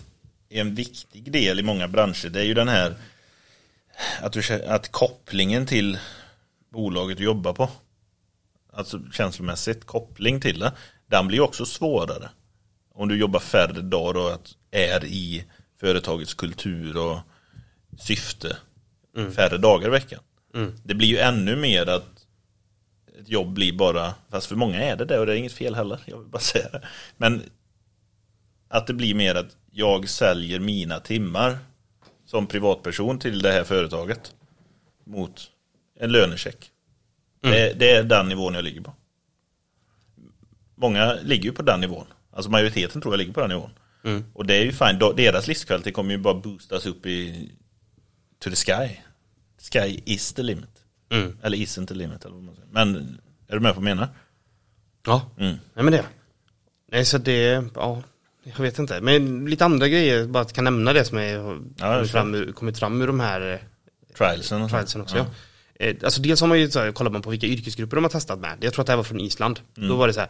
en viktig del i många branscher det är ju den här att, du, att kopplingen till bolaget du jobbar på alltså känslomässigt koppling till det den blir också svårare om du jobbar färre dagar och är i företagets kultur och syfte färre dagar i veckan. Det blir ju ännu mer att ett jobb blir bara, fast för många är det det och det är inget fel heller, jag vill bara säga det. Men att det blir mer att jag säljer mina timmar som privatperson till det här företaget mot en lönecheck. Det, det är den nivån jag ligger på. Många ligger ju på den nivån. Alltså majoriteten tror jag ligger på den nivån. Och det är ju fine. Då- Deras livskvalitet kommer ju bara boostas upp i to the sky. Sky is the limit. Mm. Eller isn't the limit. Eller vad man säger. Men är du med på vad jag menar? Ja, Mm. nej men det. Nej så det, ja, jag vet inte. Men lite andra grejer, bara att jag kan nämna det som är, har Ja, kommit, fram, ur- kommit fram ur de här eh, Trialsen och trialsen också. Ja. Eh, Alltså dels har man ju så här, kollar man på vilka yrkesgrupper de har testat med. Jag tror att det här var från Island. Mm. Då var det så här,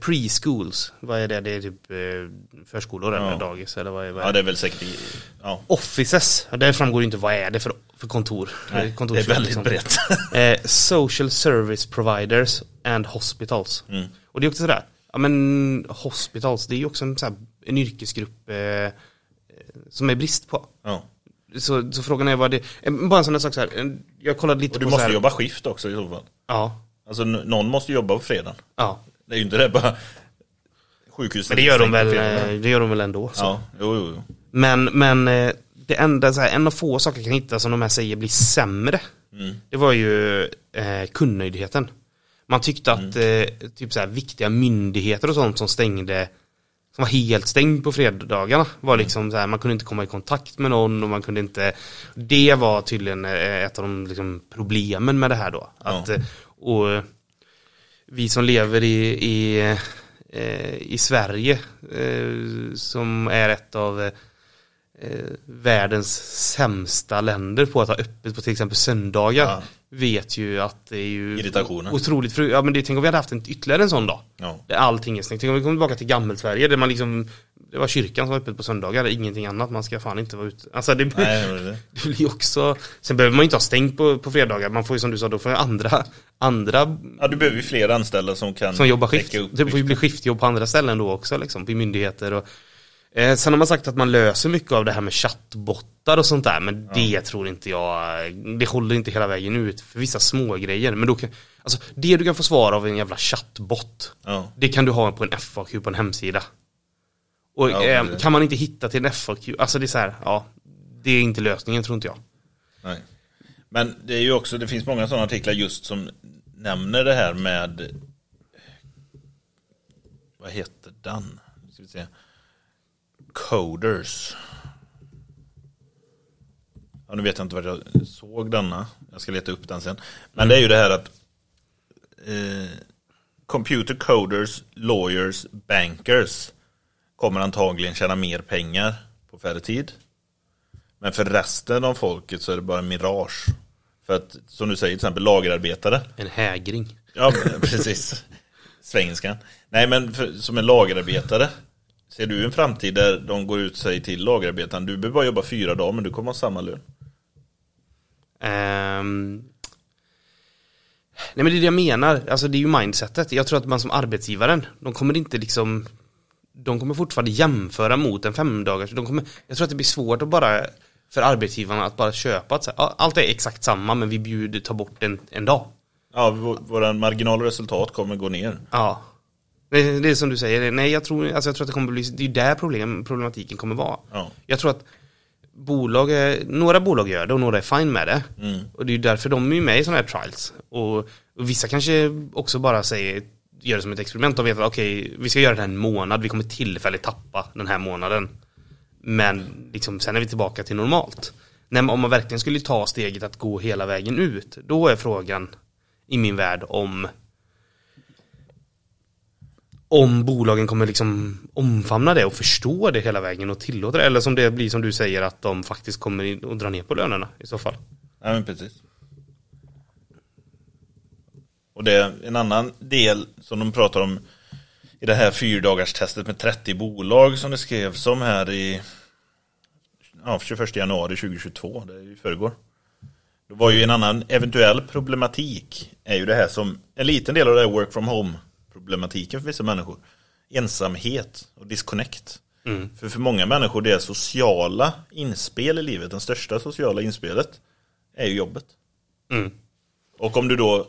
preschools, vad är det? Det är typ eh, förskolor eller Ja. dagis eller vad är, vad är Ja det är väl säkert i, ja. Offices, där framgår ju inte vad är det för, för kontor. Nej, Eh, det är väldigt liksom. brett. Eh, social service providers and hospitals. Mm. Och det är också sådär, ja men hospitals, det är ju också en, så här, en yrkesgrupp eh, eh, som är brist på. ja. Så, så frågan är vad det, eh, bara en sån här sak så här, eh, jag kollade lite Och du på måste så här, jobba skift också i så fall. Ja, Alltså någon måste jobba på fredagen. ja. Det är ju inte det bara sjukhuset. Men det gör de väl, eh, det gör de väl ändå. Så. Ja, jo, jo, jo. Men, men eh, det enda, så här, en av få saker jag kan hitta som de här säger blir sämre. Mm. Det var ju eh, kundnöjdheten. Man tyckte att Mm. eh, typ så här, viktiga myndigheter och sånt som stängde som var helt stängd på fredagarna var Mm. liksom så här, man kunde inte komma i kontakt med någon och man kunde inte Det var tydligen eh, ett av de liksom, problemen med det här då. Ja. Att, eh, och vi som lever i, i, eh, i Sverige eh, som är ett av eh, världens sämsta länder på att ha öppet på till exempel söndagar Ja. vet ju att det är ju Irritationen. otroligt fru- ja men det tänk om vi hade haft en, ytterligare en sån dag Ja. där allting är stängt. Tänk om vi kommer tillbaka till gammelsverige där man liksom det var kyrkan som var öppet på söndagar, ingenting annat, man ska fan inte vara ute. Alltså det, Nej, det var det. det blir också, sen behöver man ju inte ha stängt på, på fredagar, man får ju som du sa, då får andra, andra Ja, du behöver ju fler anställda som kan som jobbar skift. Det får ju bli skiftjobb på andra ställen då också liksom, på myndigheter och eh, Sen har man sagt att man löser mycket av det här med chattbottar och sånt där men det tror inte jag, det håller inte hela vägen ut för vissa små grejer men då kan, alltså det du kan få svar av en jävla chattbot Ja. det kan du ha på en FAQ på en hemsida. Och Ja, eh, kan man inte hitta till en FAQ, alltså det är så här, ja det är inte lösningen tror inte jag. Nej. Men det är ju också, det finns många sådana artiklar just som nämner det här med vad heter den? Ska vi se. Coders. Ja, nu vet jag inte var jag såg denna. Jag ska leta upp den sen. Men det är ju det här att eh, computer coders, lawyers, bankers kommer antagligen tjäna mer pengar på färre tid. Men för resten av folket så är det bara en mirage. För att, som du säger, till exempel lagerarbetare. En hägring. Ja, precis. Svengelskan. Nej, men för, som en lagerarbetare. Ser du en framtid där de går ut säger till lagerarbetaren, du behöver bara jobba fyra dagar men du kommer ha samma lön. Ehm, nej men det är det jag menar, alltså det är ju mindsetet. Jag tror att man som arbetsgivaren, de kommer inte liksom De kommer fortfarande jämföra mot en femdagars, de kommer, jag tror att det blir svårt att bara för arbetsgivarna att bara köpa att allt är exakt samma men vi bjuder, tar bort en, en dag. Ja, vår, våra marginal och resultat kommer gå ner. Ja. Det, det är som du säger, nej jag tror, alltså jag tror att det kommer bli, det är där problem, problematiken kommer vara. Ja. Jag tror att bolag, är, några bolag gör det och några är fine med det. Mm. Och det är ju därför de är med i sådana här trials. Och, och vissa kanske också bara säger, gör det som ett experiment och vet att okej, vi ska göra det här en månad, vi kommer tillfälligt tappa den här månaden. Men liksom, sen är vi tillbaka till normalt. Nej, om man verkligen skulle ta steget att gå hela vägen ut, då är frågan i min värld om om bolagen kommer liksom omfamna det och förstå det hela vägen och tillåta det. Eller som det blir som du säger att de faktiskt kommer in och drar ner på lönerna i så fall. Ja, men precis. Och det är en annan del som de pratar om i det här fyrdagarstestet med 30 bolag som det skrevs om här i ja, 21 januari 2022, det är ju förrgår. Det var ju en annan eventuell problematik är ju det här som en liten del av det här work from home problematiken för vissa människor. Ensamhet och disconnect. För för många människor det sociala inspel i livet, det största sociala inspelet är ju jobbet. Mm. Och om du då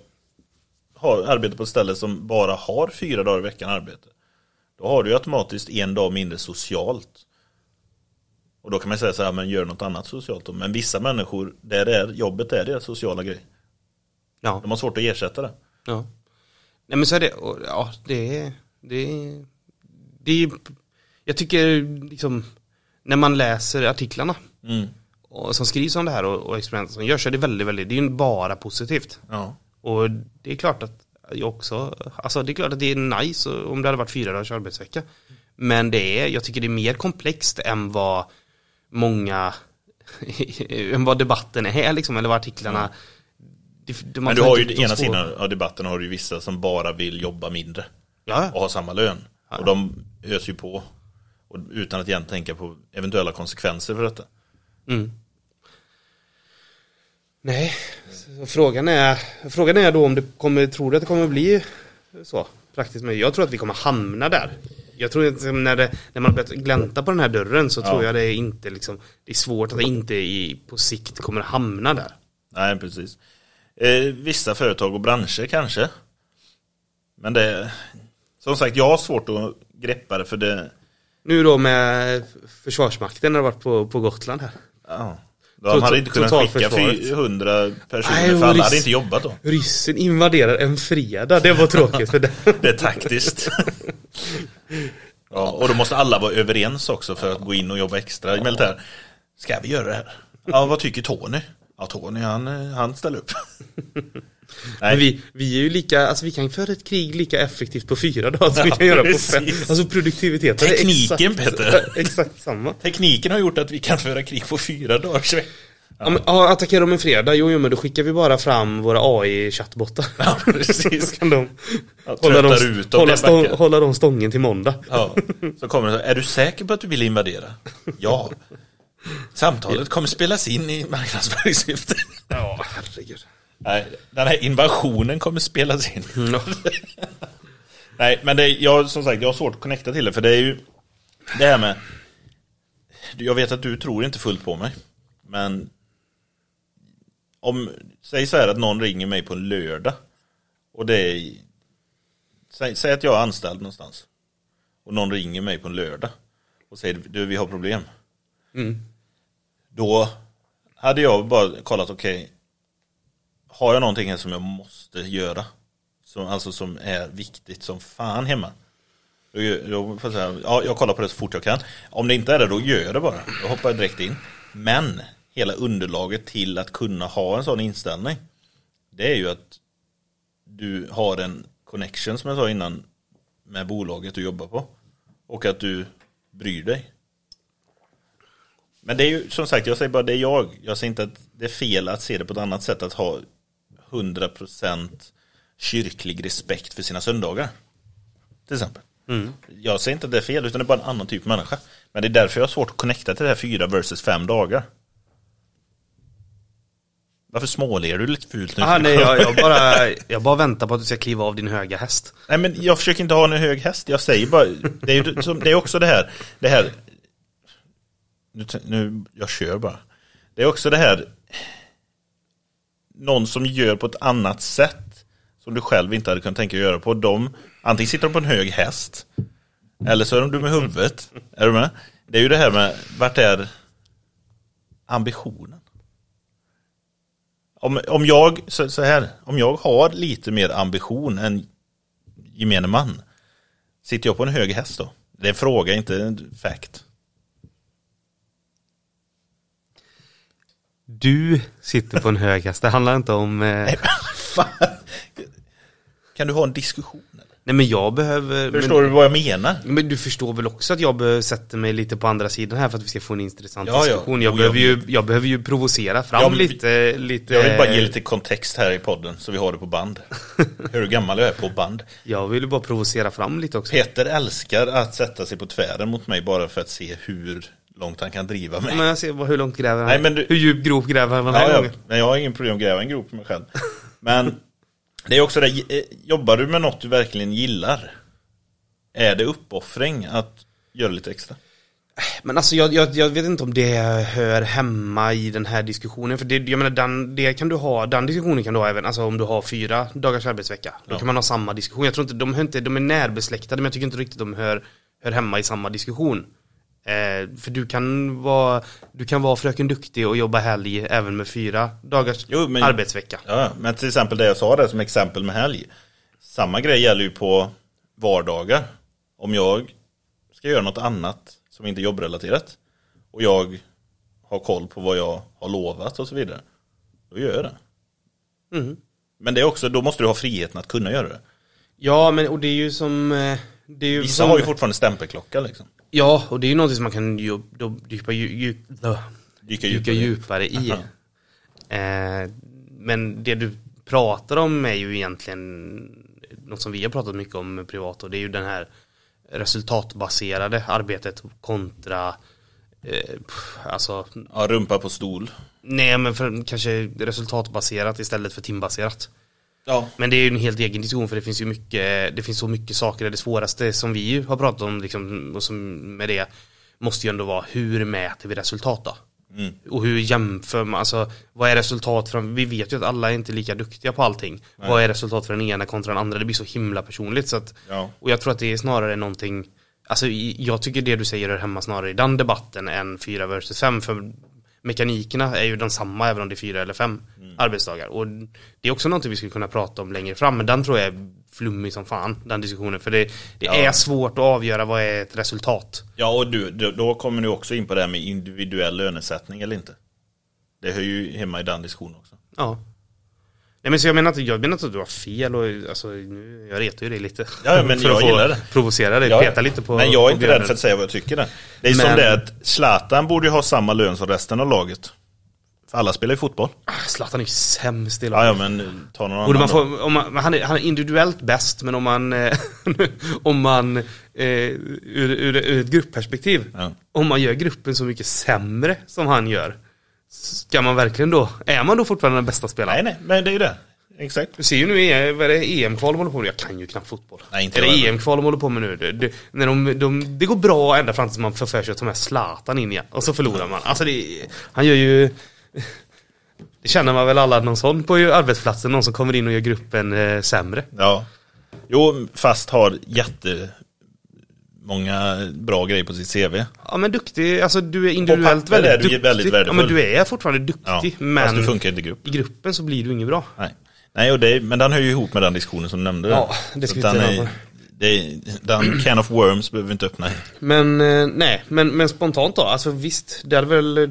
har arbete på ett ställe som bara har fyra dagar i veckan arbete. Då har du ju automatiskt en dag mindre socialt. Och då kan man säga så här, men gör något annat socialt då. Men vissa människor, där är jobbet är deras sociala grej. Ja. De har svårt att ersätta det. Ja. Nej men så är det, och, ja det är, det är, det är, jag tycker liksom, när man läser artiklarna Mm. och, som skrivs om det här och, och experimenten som görs så är det väldigt, väldigt, det är ju bara positivt. Ja. Och det är klart att jag också, alltså det är klart att det är nice om det hade varit fyra dagars arbetsvecka. Men det är, jag tycker det är mer komplext än vad många, än vad debatten är liksom, eller vad artiklarna det, det, man Men du har ju ena sidan av debatten har du ju vissa som bara vill jobba mindre. Ja, och ha samma lön. Och de öser ju på. Och utan att egentligen tänka på eventuella konsekvenser för detta. Mm. Nej, så frågan är, frågan är då om det kommer, tror du att det kommer bli så praktiskt möjligt? Jag tror att vi kommer hamna där. Jag tror att när, det, när man börjar glänta på den här dörren så tror jag det är inte liksom, det är svårt att det inte i, på sikt kommer hamna där. Nej, precis. Eh, vissa företag och branscher kanske. Men det, som sagt, jag har svårt att greppa det för det, Nu då med Försvarsmakten har varit på, på Gotland här. ja. De hade inte kunnat skicka Totalförsvaret. 400 personer Nej, för alla hade inte jobbat då. Ryssen invaderar en fredag, det var tråkigt för den. Det är taktiskt. ja, och då måste alla vara överens också för att gå in och jobba extra i militär. Ska vi göra det här? Ja, vad tycker Tony? Ja, Tony han, eh, han ställer upp. Men vi, vi är ju lika, alltså vi kan föra ett krig lika effektivt på fyra dagar som vi kan göra på fem. precis. Alltså produktiviteten är Tekniken, exakt, Peter. exakt samma. Tekniken har gjort att vi kan föra krig på fyra dagar. Ja, men, ja, attackerar de en fredag, jo, jo men då skickar vi bara fram våra AI-chattbottar. Ja, precis. Så kan de Ja, hålla, dem, ut hålla, stång, hålla dem stången till måndag. Ja, så kommer det så, är du säker på att du vill invadera? Ja. Samtalet kommer spelas in i marknadsföringssyfte. Ja, herregud. Nej, den här invasionen kommer spelas in. Mm. Nej, men det, jag, som sagt, jag har svårt att connecta till det, för det är ju det här med Jag vet att du tror inte fullt på mig, men om, säg så här att någon ringer mig på en lördag och det är säg, säg att jag är anställd någonstans och någon ringer mig på en lördag och säger du vi har problem. Mm. Då hade jag bara kollat okej har jag någonting som jag måste göra? Som, alltså som är viktigt som fan hemma. Då, då får jag, säga, ja, jag kollar på det så fort jag kan. Om det inte är det då gör jag det bara. Då hoppar jag direkt in. Men hela underlaget till att kunna ha en sån inställning det är ju att du har en connection som jag sa innan med bolaget du jobbar på. Och att du bryr dig. Men det är ju som sagt, jag säger bara det är jag. Jag säger inte att det är fel att se det på ett annat sätt att ha 100% kyrklig respekt för sina söndagar. Till exempel. Jag säger inte att det är fel utan det är bara en annan typ av människa. Men det är därför jag har svårt att connecta till det här fyra versus fem dagar. Varför småler du lite fult nu? Aha, nej, jag, jag, bara, jag bara väntar på att du ska kliva av din höga häst. Nej men jag försöker inte ha en hög häst, jag säger bara, det är, ju som- det är också det här, det här, nu, nu, jag kör bara. Det är också det här, någon som gör på ett annat sätt, som du själv inte hade kunnat tänka dig göra på, de, antingen sitter de på en hög häst, eller så är de dumma i huvudet, är du med? Det är ju det här med, vart är ambitionen? Om, om jag, så, så här, om jag har lite mer ambition än gemene man, sitter jag på en hög häst då? Det är en fråga, inte en fact. Du sitter på en hög häst, det handlar inte om... Eh, Fan. Kan du ha en diskussion? Eller? nej men jag behöver... Förstår du vad jag menar? Men, men du förstår väl också att jag behöver sätta mig lite på andra sidan här för att vi ska få en intressant Ja, ja. diskussion. Jag, Jo, behöver jag ju, jag behöver ju provocera fram Ja, men vi- lite, lite... Jag vill bara ge lite kontext här i podden så vi har det på band. Hur gammal jag är på band. Jag vill bara provocera fram lite också. Peter älskar att sätta sig på tvären mot mig bara för att se hur långt han kan driva mig. Men jag ser hur långt gräver han? Nej, men du- Hur djup grop gräver han den här Ja, gången? Men jag har ingen problem att gräva en grop för mig själv. Men det är också det, eh, jobbar du med något du verkligen gillar? Är det uppoffring att göra lite extra? Men alltså jag, jag, jag vet inte om det hör hemma i den här diskussionen. För det, jag menar, den, det kan du ha, den diskussionen kan du ha även alltså om du har fyra dagars arbetsvecka. Då Ja. kan man ha samma diskussion. Jag tror inte, de, hör inte, de är närbesläktade men jag tycker inte riktigt de hör, hör hemma i samma diskussion. Eh, för du kan, vara, du kan vara fröken duktig och jobba helg även med fyra dagars Jo, men- arbetsvecka. Ja, men till exempel det jag sa där som exempel med helg. Samma grej gäller ju på vardagar. Om jag ska göra något annat som inte är jobbrelaterat och jag har koll på vad jag har lovat och så vidare. Då gör jag det. Mm. Men det är också, då måste du ha friheten att kunna göra det. Ja, men och det är ju som... eh, Det är ju Vissa som, har ju fortfarande stämpelklocka liksom. Ja, och det är ju någonting som man kan då- djup, då, Dyka dyka djupare. djupare i. Eh, men det du pratar om är ju egentligen något som vi har pratat mycket om privat och det är ju den här resultatbaserade arbetet kontra eh, alltså Ja, rumpa på stol. nej men för, kanske resultatbaserat istället för timbaserat. Ja. Men det är ju en helt egen diskussion för det finns ju mycket, det finns så mycket saker, det svåraste som vi har pratat om liksom, och som med det måste ju ändå vara hur mäter vi resultat då? Mm. Och hur jämför man, alltså vad är resultat från, vi vet ju att alla är inte lika duktiga på allting. Vad är resultat för den ena kontra den andra, det blir så himla personligt så att, Ja. och jag tror att det är snarare någonting, alltså jag tycker det du säger är hemma snarare i den debatten än 4 versus 5 för mekanikerna är ju densamma även om det är fyra eller fem Mm. arbetsdagar. Och det är också någonting vi skulle kunna prata om längre fram, men den tror jag är flummig som fan, den diskussionen. För det, det Ja. är svårt att avgöra vad är ett resultat. Ja, och du, då- då kommer du också in på det här med individuell lönesättning eller inte. Det hör ju hemma i den diskussionen också. Ja. Nej men så jag menar inte, jag menar inte att du har fel och alltså, nu, jag retar ju dig lite. Ja, ja, men För jag gillar det. Provocera dig, Ja, peta lite på Men jag är inte rädd för att säga vad jag tycker där. Det är som Men- det att Zlatan borde ju ha samma lön som resten av laget. För alla spelar ju fotboll. Zlatan är ju sämst i Ja, laget. ja men ta någon Borde annan man få, om man, han, är, han är individuellt bäst, men om man, eh, om man eh, ur, ur, ur ett gruppperspektiv, Ja. om man gör gruppen så mycket sämre som han gör, ska man verkligen då, är man då fortfarande den bästa spelaren? Nej, nej, men det är ju det. Exakt. Du ser ju nu, vad är det EM-kval de håller på med? Jag kan ju knappt fotboll. Nej, inte är det. EM-kval de håller på med nu? Det, det, när de, de, det går bra ända fram tills man får för sig att ta med Zlatan in igen. Och så förlorar man. Alltså det, han gör ju... Det känner man väl alla någon sån på arbetsplatsen, någon som kommer in och gör gruppen eh, sämre. Ja. Jo, fast har jättemånga bra grejer på sitt CV. Ja men duktig, alltså du är individuellt väldigt är du duktig. väldigt ja värdefull. men du är fortfarande duktig, Ja, fast men du funkar inte i grupp. i gruppen så blir du inget bra. Nej, Nej och det, men den hör ju ihop med den diskussionen som du nämnde. Ja, det ska vi den, är, det, Den can of worms behöver vi inte öppna. Men eh, nej, men, men spontant då, alltså visst, det hade väl,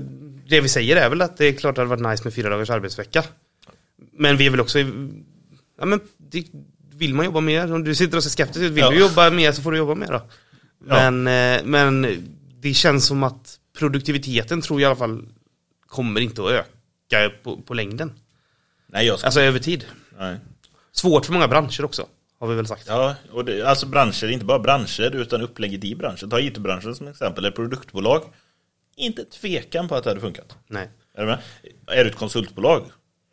det vi säger är väl att det är klart det hade varit nice med fyra dagars arbetsvecka. Men vi är väl också, ja men det, vill man jobba mer, om du sitter och ser skeptisk ut, vill Ja. du jobba mer så får du jobba mer då. Ja. Men, eh, men det känns som att produktiviteten tror jag i alla fall kommer inte att öka på, på längden. Nej, jag ska, Alltså över tid. nej. Svårt för många branscher också, har vi väl sagt. Ja, och det, alltså branscher, inte bara branscher utan upplägget i branschen. Ta IT-branschen som exempel, eller produktbolag. Inte tvekan på att det hade funkat. Nej. Är du med? Är du ett konsultbolag?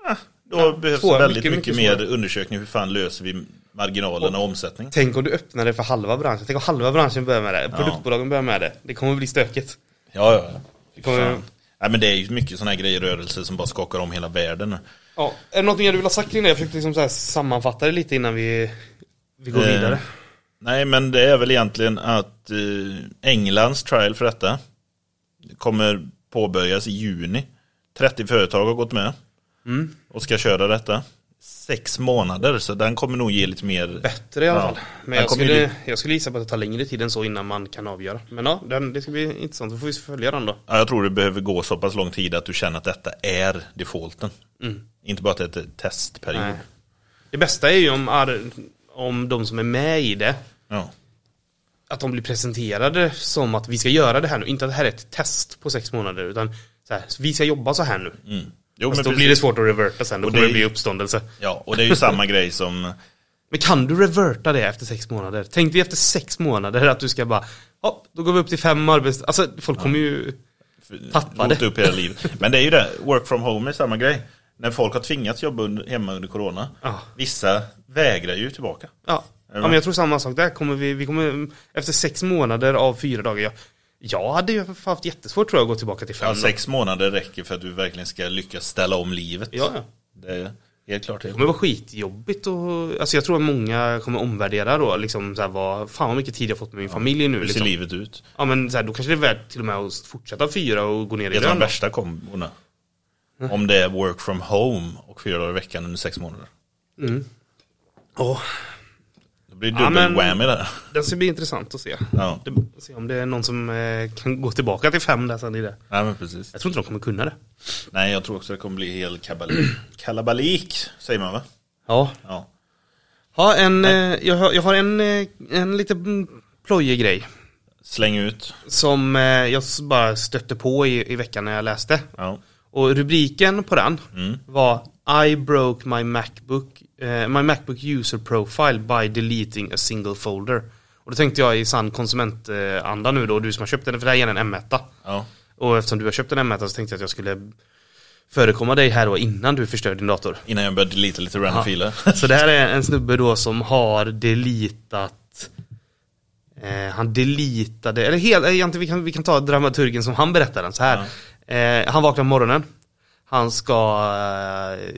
Ah, då behövs svårare, väldigt mycket, mycket, mycket mer undersökning. Hur fan löser vi marginalerna och omsättning? Tänk om du öppnar det för halva branschen. Tänk om halva branschen börjar med det. Produktbolagen börjar med det. Det kommer bli stökigt. Ja, ja. ja. Det kommer... Nej, men det är ju mycket sådana här grejer, rörelser som bara skakar om hela världen. Ja. Är det något mer du vill ha sagt kring det? Jag försökte liksom sammanfatta det lite innan vi, vi går Eh, vidare. Nej, men det är väl egentligen att eh, Englands trial för detta kommer påbörjas i juni. 30 företag har gått med Mm. och ska köra detta. Sex månader, så den kommer nog ge lite mer... Bättre i alla Ja. fall. Men Den jag ju skulle, dit. jag skulle gissa på att det tar längre tid än så innan man kan avgöra. Men ja, den, det ska bli intressant. Då får vi följa den då. Ja, jag tror det behöver gå så pass lång tid att du känner att detta är defaulten. Inte bara att det är ett testperiod. Mm. Nej. Det bästa är ju om, om de som är med i det Ja. att de blir presenterade som att vi ska göra det här nu. Inte att det här är ett test på sex månader utan så här, vi ska jobba så här nu. Mm. Jo, Fast men då precis. blir det svårt att reverta sen. Då Och kommer det- det bli uppståndelse. Ja, och det är ju samma grej som... Men kan du reverta det efter sex månader? Tänk dig efter sex månader att du ska bara, ja, då går vi upp till fem arbets... Alltså folk kommer ju... Tappade. Rota upp hela livet. Men det är ju det, work from home är samma grej. När folk har tvingats jobba under, hemma under corona. Ja. Vissa vägrar ju tillbaka. Ja. Ja, men jag tror samma sak där. Kommer vi, vi kommer, efter sex månader av fyra dagar, jag, jag hade ju haft jättesvårt tror jag att gå tillbaka till fem. Ja, sex månader räcker för att du verkligen ska lyckas ställa om livet. Ja, ja. Det, Helt klart. Det kommer vara skitjobbigt och alltså jag tror att många kommer omvärdera då liksom så här, vad, fan vad mycket tid jag fått med min familj nu Hur ser liksom. livet ut? Ja men så här, då kanske det är värt till och med att fortsätta fyra och gå ner i Det är de lön värsta kombona. Om det är work from home och fyra dagar i veckan under sex månader. Åh, Då blir det Ja, dubbel men- whammy där. det ska bli intressant att se. Ja, Det, se om det är någon som eh, kan gå tillbaka till fem där sen i det. nej men precis. Jag tror inte de kommer kunna det. Nej, jag tror också det kommer bli hel kalabalik, säger man va? Ja. Ja. Ja, en, eh, jag, har, jag har en, eh, en lite plojig grej. Släng ut. Som eh, jag bara stötte på i, i veckan när jag läste. Ja. Och rubriken på den Mm. var I broke my Macbook, eh, my Macbook user profile by deleting a single folder. Och då tänkte jag i sann konsumentanda nu då, du som har köpt den, för det här är en M1. Ja. Och eftersom du har köpt en M1 så tänkte jag att jag skulle förekomma dig här då innan du förstör din dator. Innan jag börjar delita lite random Ja. filer. Så det här är en snubbe då som har deletat eh, Han deletade, eller helt, eh, vi kan, vi kan ta dramaturgen som han berättar den så här. Eh, han vaknar på morgonen Han ska eh,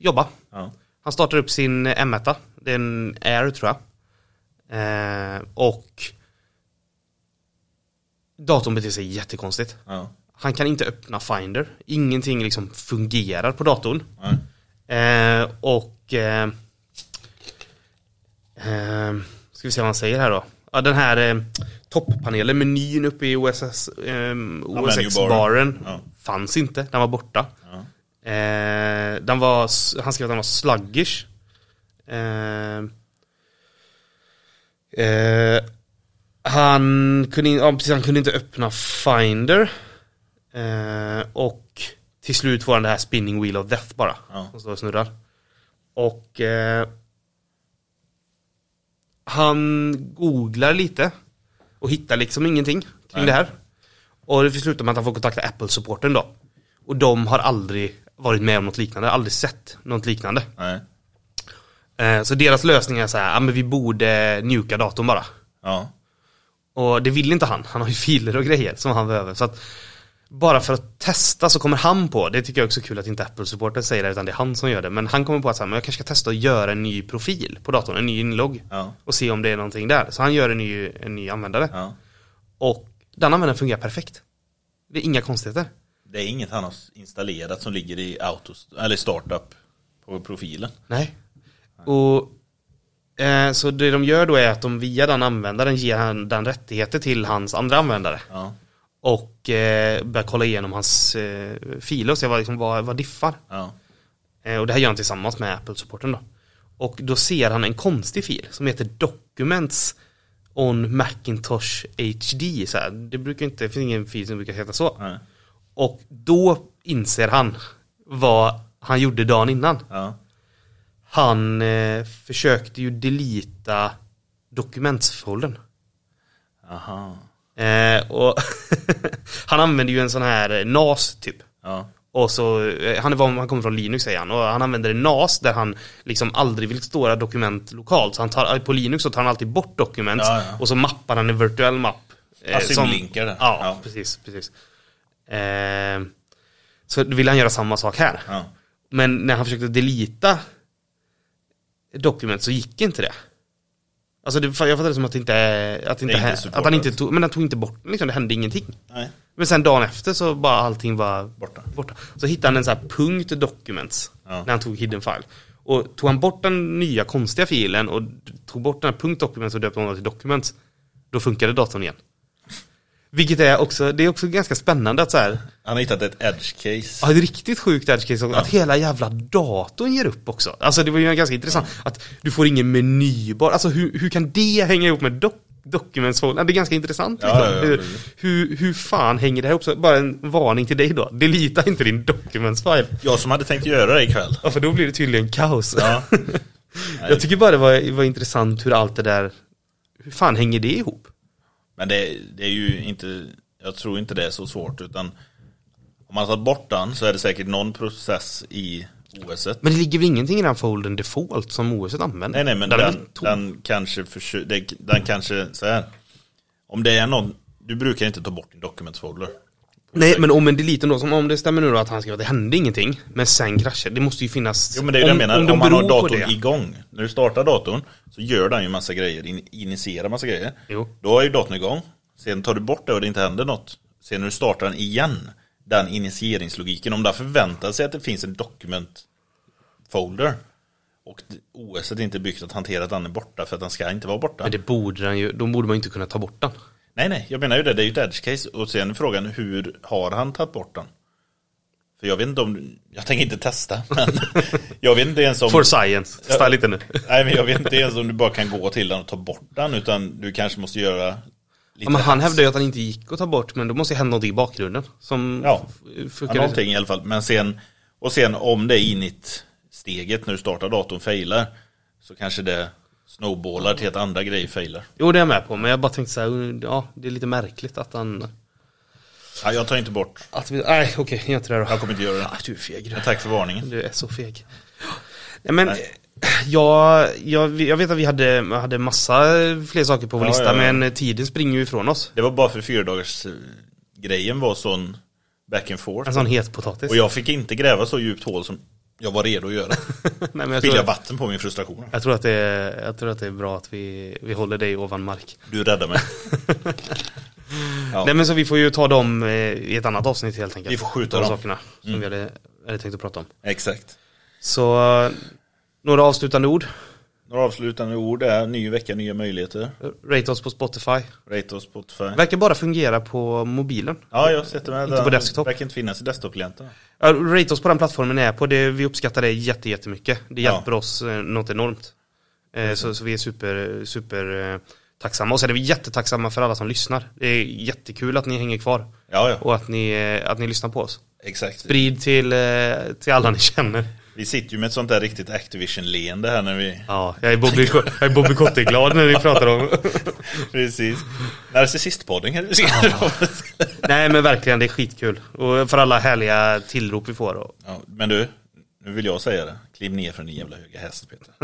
jobba Ja. Han startar upp sin M1 Det är en Air tror jag eh, Och Datorn beter sig jättekonstigt Ja. Han kan inte öppna Finder Ingenting liksom fungerar på datorn. Eh, och eh, eh, Ska vi se vad han säger här då. Ja, den här eh, topppanelen, menyn uppe i OSS, eh, OSX-baren Ja. fanns inte, den var borta. Eh, den var, han skrev att den var sluggish. Eh, eh, han, kunde, ja, precis, han kunde inte öppna Finder. Eh, och till slut får han det här spinning wheel of death bara. Ja. Som står och snurrar. Och eh, han googlar lite och hittar liksom ingenting kring Nej. det här. Och det slutar med att han får kontakta Apple-supporten då. Och de har aldrig varit med om något liknande, aldrig sett något liknande. Nej. Eh, så deras lösning är så här, ja men vi borde njuka datorn bara. Ja. Och det vill inte han, han har ju filer och grejer som han behöver. Så att bara för att testa så kommer han på, det tycker jag också är kul att inte Apple-supporten säger det utan det är han som gör det. Men han kommer på att så här, men jag kanske ska testa att göra en ny profil på datorn, en ny inlogg. Ja. Och se om det är någonting där. Så han gör en ny, en ny användare. Ja. Och den användaren fungerar perfekt. Det är inga konstigheter. Det är inget han har installerat som ligger i autos, eller startup på profilen. Nej. Och eh, Så det de gör då är att de via den användaren ger han den rättigheter till hans andra användare. Ja. Och eh, börjar kolla igenom hans eh, filer och se vad, liksom, vad, vad diffar. Ja. Eh, och det här gör han tillsammans med Apple-supporten då. Och då ser han en konstig fil som heter Documents on Macintosh HD. Så här. Det brukar inte, det finns ingen fil som brukar heta så. Nej. Och då inser han vad han gjorde dagen innan. Ja. Han eh, försökte ju delita dokumentsfoldern. Aha. Eh, och han använder ju en sån här NAS typ. Ja. Och så, eh, han, är van, han kommer från Linux säger han, och han använder NAS där han liksom aldrig vill stora dokument lokalt. Så han tar, på Linux så tar han alltid bort dokument Ja, ja. och så mappar han en virtuell mapp. eh, Asymlinkar det. Ja, Ja. precis, precis. Eh, så då vill han göra samma sak här. Ja. Men när han försökte delita dokument så gick inte det. Alltså det, jag fattade det som att inte, att, inte, inte supportat. att han inte tog, men han tog inte bort liksom, det hände ingenting. Nej. Men sen dagen efter så bara allting var Borta. borta. Så hittade han en sån här punkt documents Ja. när han tog hidden file. Och tog han bort den nya konstiga filen och tog bort den här punkt documents och döpte om den till documents. Då funkade datorn igen. Vilket är också, det är också ganska spännande att så här, Han har hittat ett edge case. Ja, ett riktigt sjukt edge case också, att hela jävla datorn ger upp också. Alltså det var ju ganska intressant. Att du får ingen menybar, alltså hur, hur kan det hänga ihop med doc documents? Det är ganska intressant. Ja, liksom. ja, ja, hur, precis. hur, hur fan hänger det här ihop? Så bara en varning till dig då. Delita inte din documents file. Jag som hade tänkt göra det ikväll. Ja, för då blir det tydligen kaos. Ja. Jag tycker bara det var, var intressant hur allt det där, hur fan hänger det ihop? Men det, det är ju inte, jag tror inte det är så svårt utan om man tar bort den så är det säkert någon process i OS. Men det ligger väl ingenting i den foldern default som OS använder? Nej nej men den, tom. den kanske det, den kanske så här. Om det är någon, du brukar inte ta bort din dokumentsfolder. Nej men om en delete då, som om det stämmer nu då att han skrev att det hände ingenting Men sen kraschade, det måste ju finnas Jo men det är ju om, det jag menar, om, de man har datorn igång. När du startar datorn så gör den ju massa grejer, in, initierar massa grejer. Jo. Då är ju datorn igång. Sen tar du bort det och det inte händer något. Sen när du startar den igen Den initieringslogiken, om den förväntar sig att det finns en dokument folder och OS är inte byggt att hantera att den är borta för att den ska inte vara borta. Men det borde den ju, då borde man ju inte kunna ta bort den Nej, nej, jag menar ju det. Det är ju ett edge case. Och sen är frågan, hur har han tagit bort den? För jag vet inte om, jag tänker inte testa, men jag vet inte ens om... For science, stanna lite nu Nej, men jag vet inte ens om du bara kan gå till den och ta bort den, utan du kanske måste göra lite ja, men Han hävdar ju att han inte gick att ta bort men då måste det hända någonting i bakgrunden Som Ja. någonting i alla fall. Men sen, och sen om det init-steget när du startar datorn failar, så kanske det snowballar till att andra grejer failar. Jo det är jag med på men jag bara tänkte så här, ja det är lite märkligt att han Ja, jag tar inte bort. att vi, Nej okej, gör inte det då Jag kommer inte göra det. ah, Du är feg. Men tack för varningen. Du är så feg. Nej, men Nej. jag, jag, jag vet att vi hade, hade massa fler saker på vår Ja, lista ja, ja. men tiden springer ju ifrån oss. Det var bara för fyra dagars eh, grejen var sån back and forth. En sån het potatis. Och jag fick inte gräva så djupt hål som jag var redo att göra. Nej, jag, Spilla vatten på min frustration. jag, tror att det är, jag tror att det är bra att vi, vi håller dig ovan mark. Du räddade mig. Ja. Nej men så vi får ju ta dem eh, i ett annat avsnitt helt enkelt. Vi får skjuta De dem. Mm. sakerna som vi hade, hade tänkt att prata om. Exakt. Så eh, några avslutande ord. Några avslutande ord är ny vecka, nya möjligheter. Rate oss på Spotify. Rate oss Spotify. Verkar bara fungera på mobilen. Ja, jag sätter med Inte på desktop. verkar inte finnas i desktop-klienten. Ja, rate oss på den plattformen ni är på, det, vi uppskattar det jätte, jättemycket. Det Ja. hjälper oss eh, något enormt. Eh, så, så vi är super, super eh, tacksamma. Och sen är vi jättetacksamma för alla som lyssnar. Det är jättekul att ni hänger kvar. Ja, ja. Och att ni, att ni lyssnar på oss. Exakt. Sprid till, till alla ni känner. Vi sitter ju med ett sånt där riktigt Activision-leende här när vi... Ja, jag är Bobby, jag är Bobby Kotte-glad när ni pratar om Precis. Narcissistpodden kanske vi ska Nej men verkligen, det är skitkul. Och för alla härliga tillrop vi får. Och, ja, Men du, nu vill jag säga det. Kliv ner från din jävla höga häst Peter.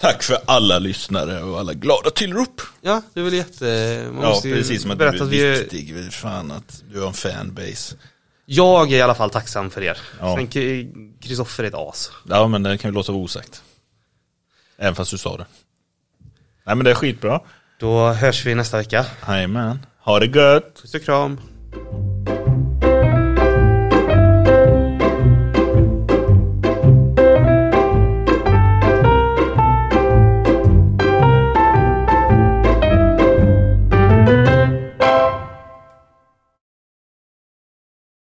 Tack för alla lyssnare och alla glada tillrop. ja, det är väl jätte... Man Ja, precis som att du är vi viktig. Fan att du har en fanbase. Jag är i alla fall tacksam för er. Ja. Sen Kristoffer är ett as. Ja, men det kan vi låta vara osagt. Även fast du sa det. Nej, men det är skitbra. Då hörs vi nästa vecka. Jajamän. Ha det gött. Puss och kram.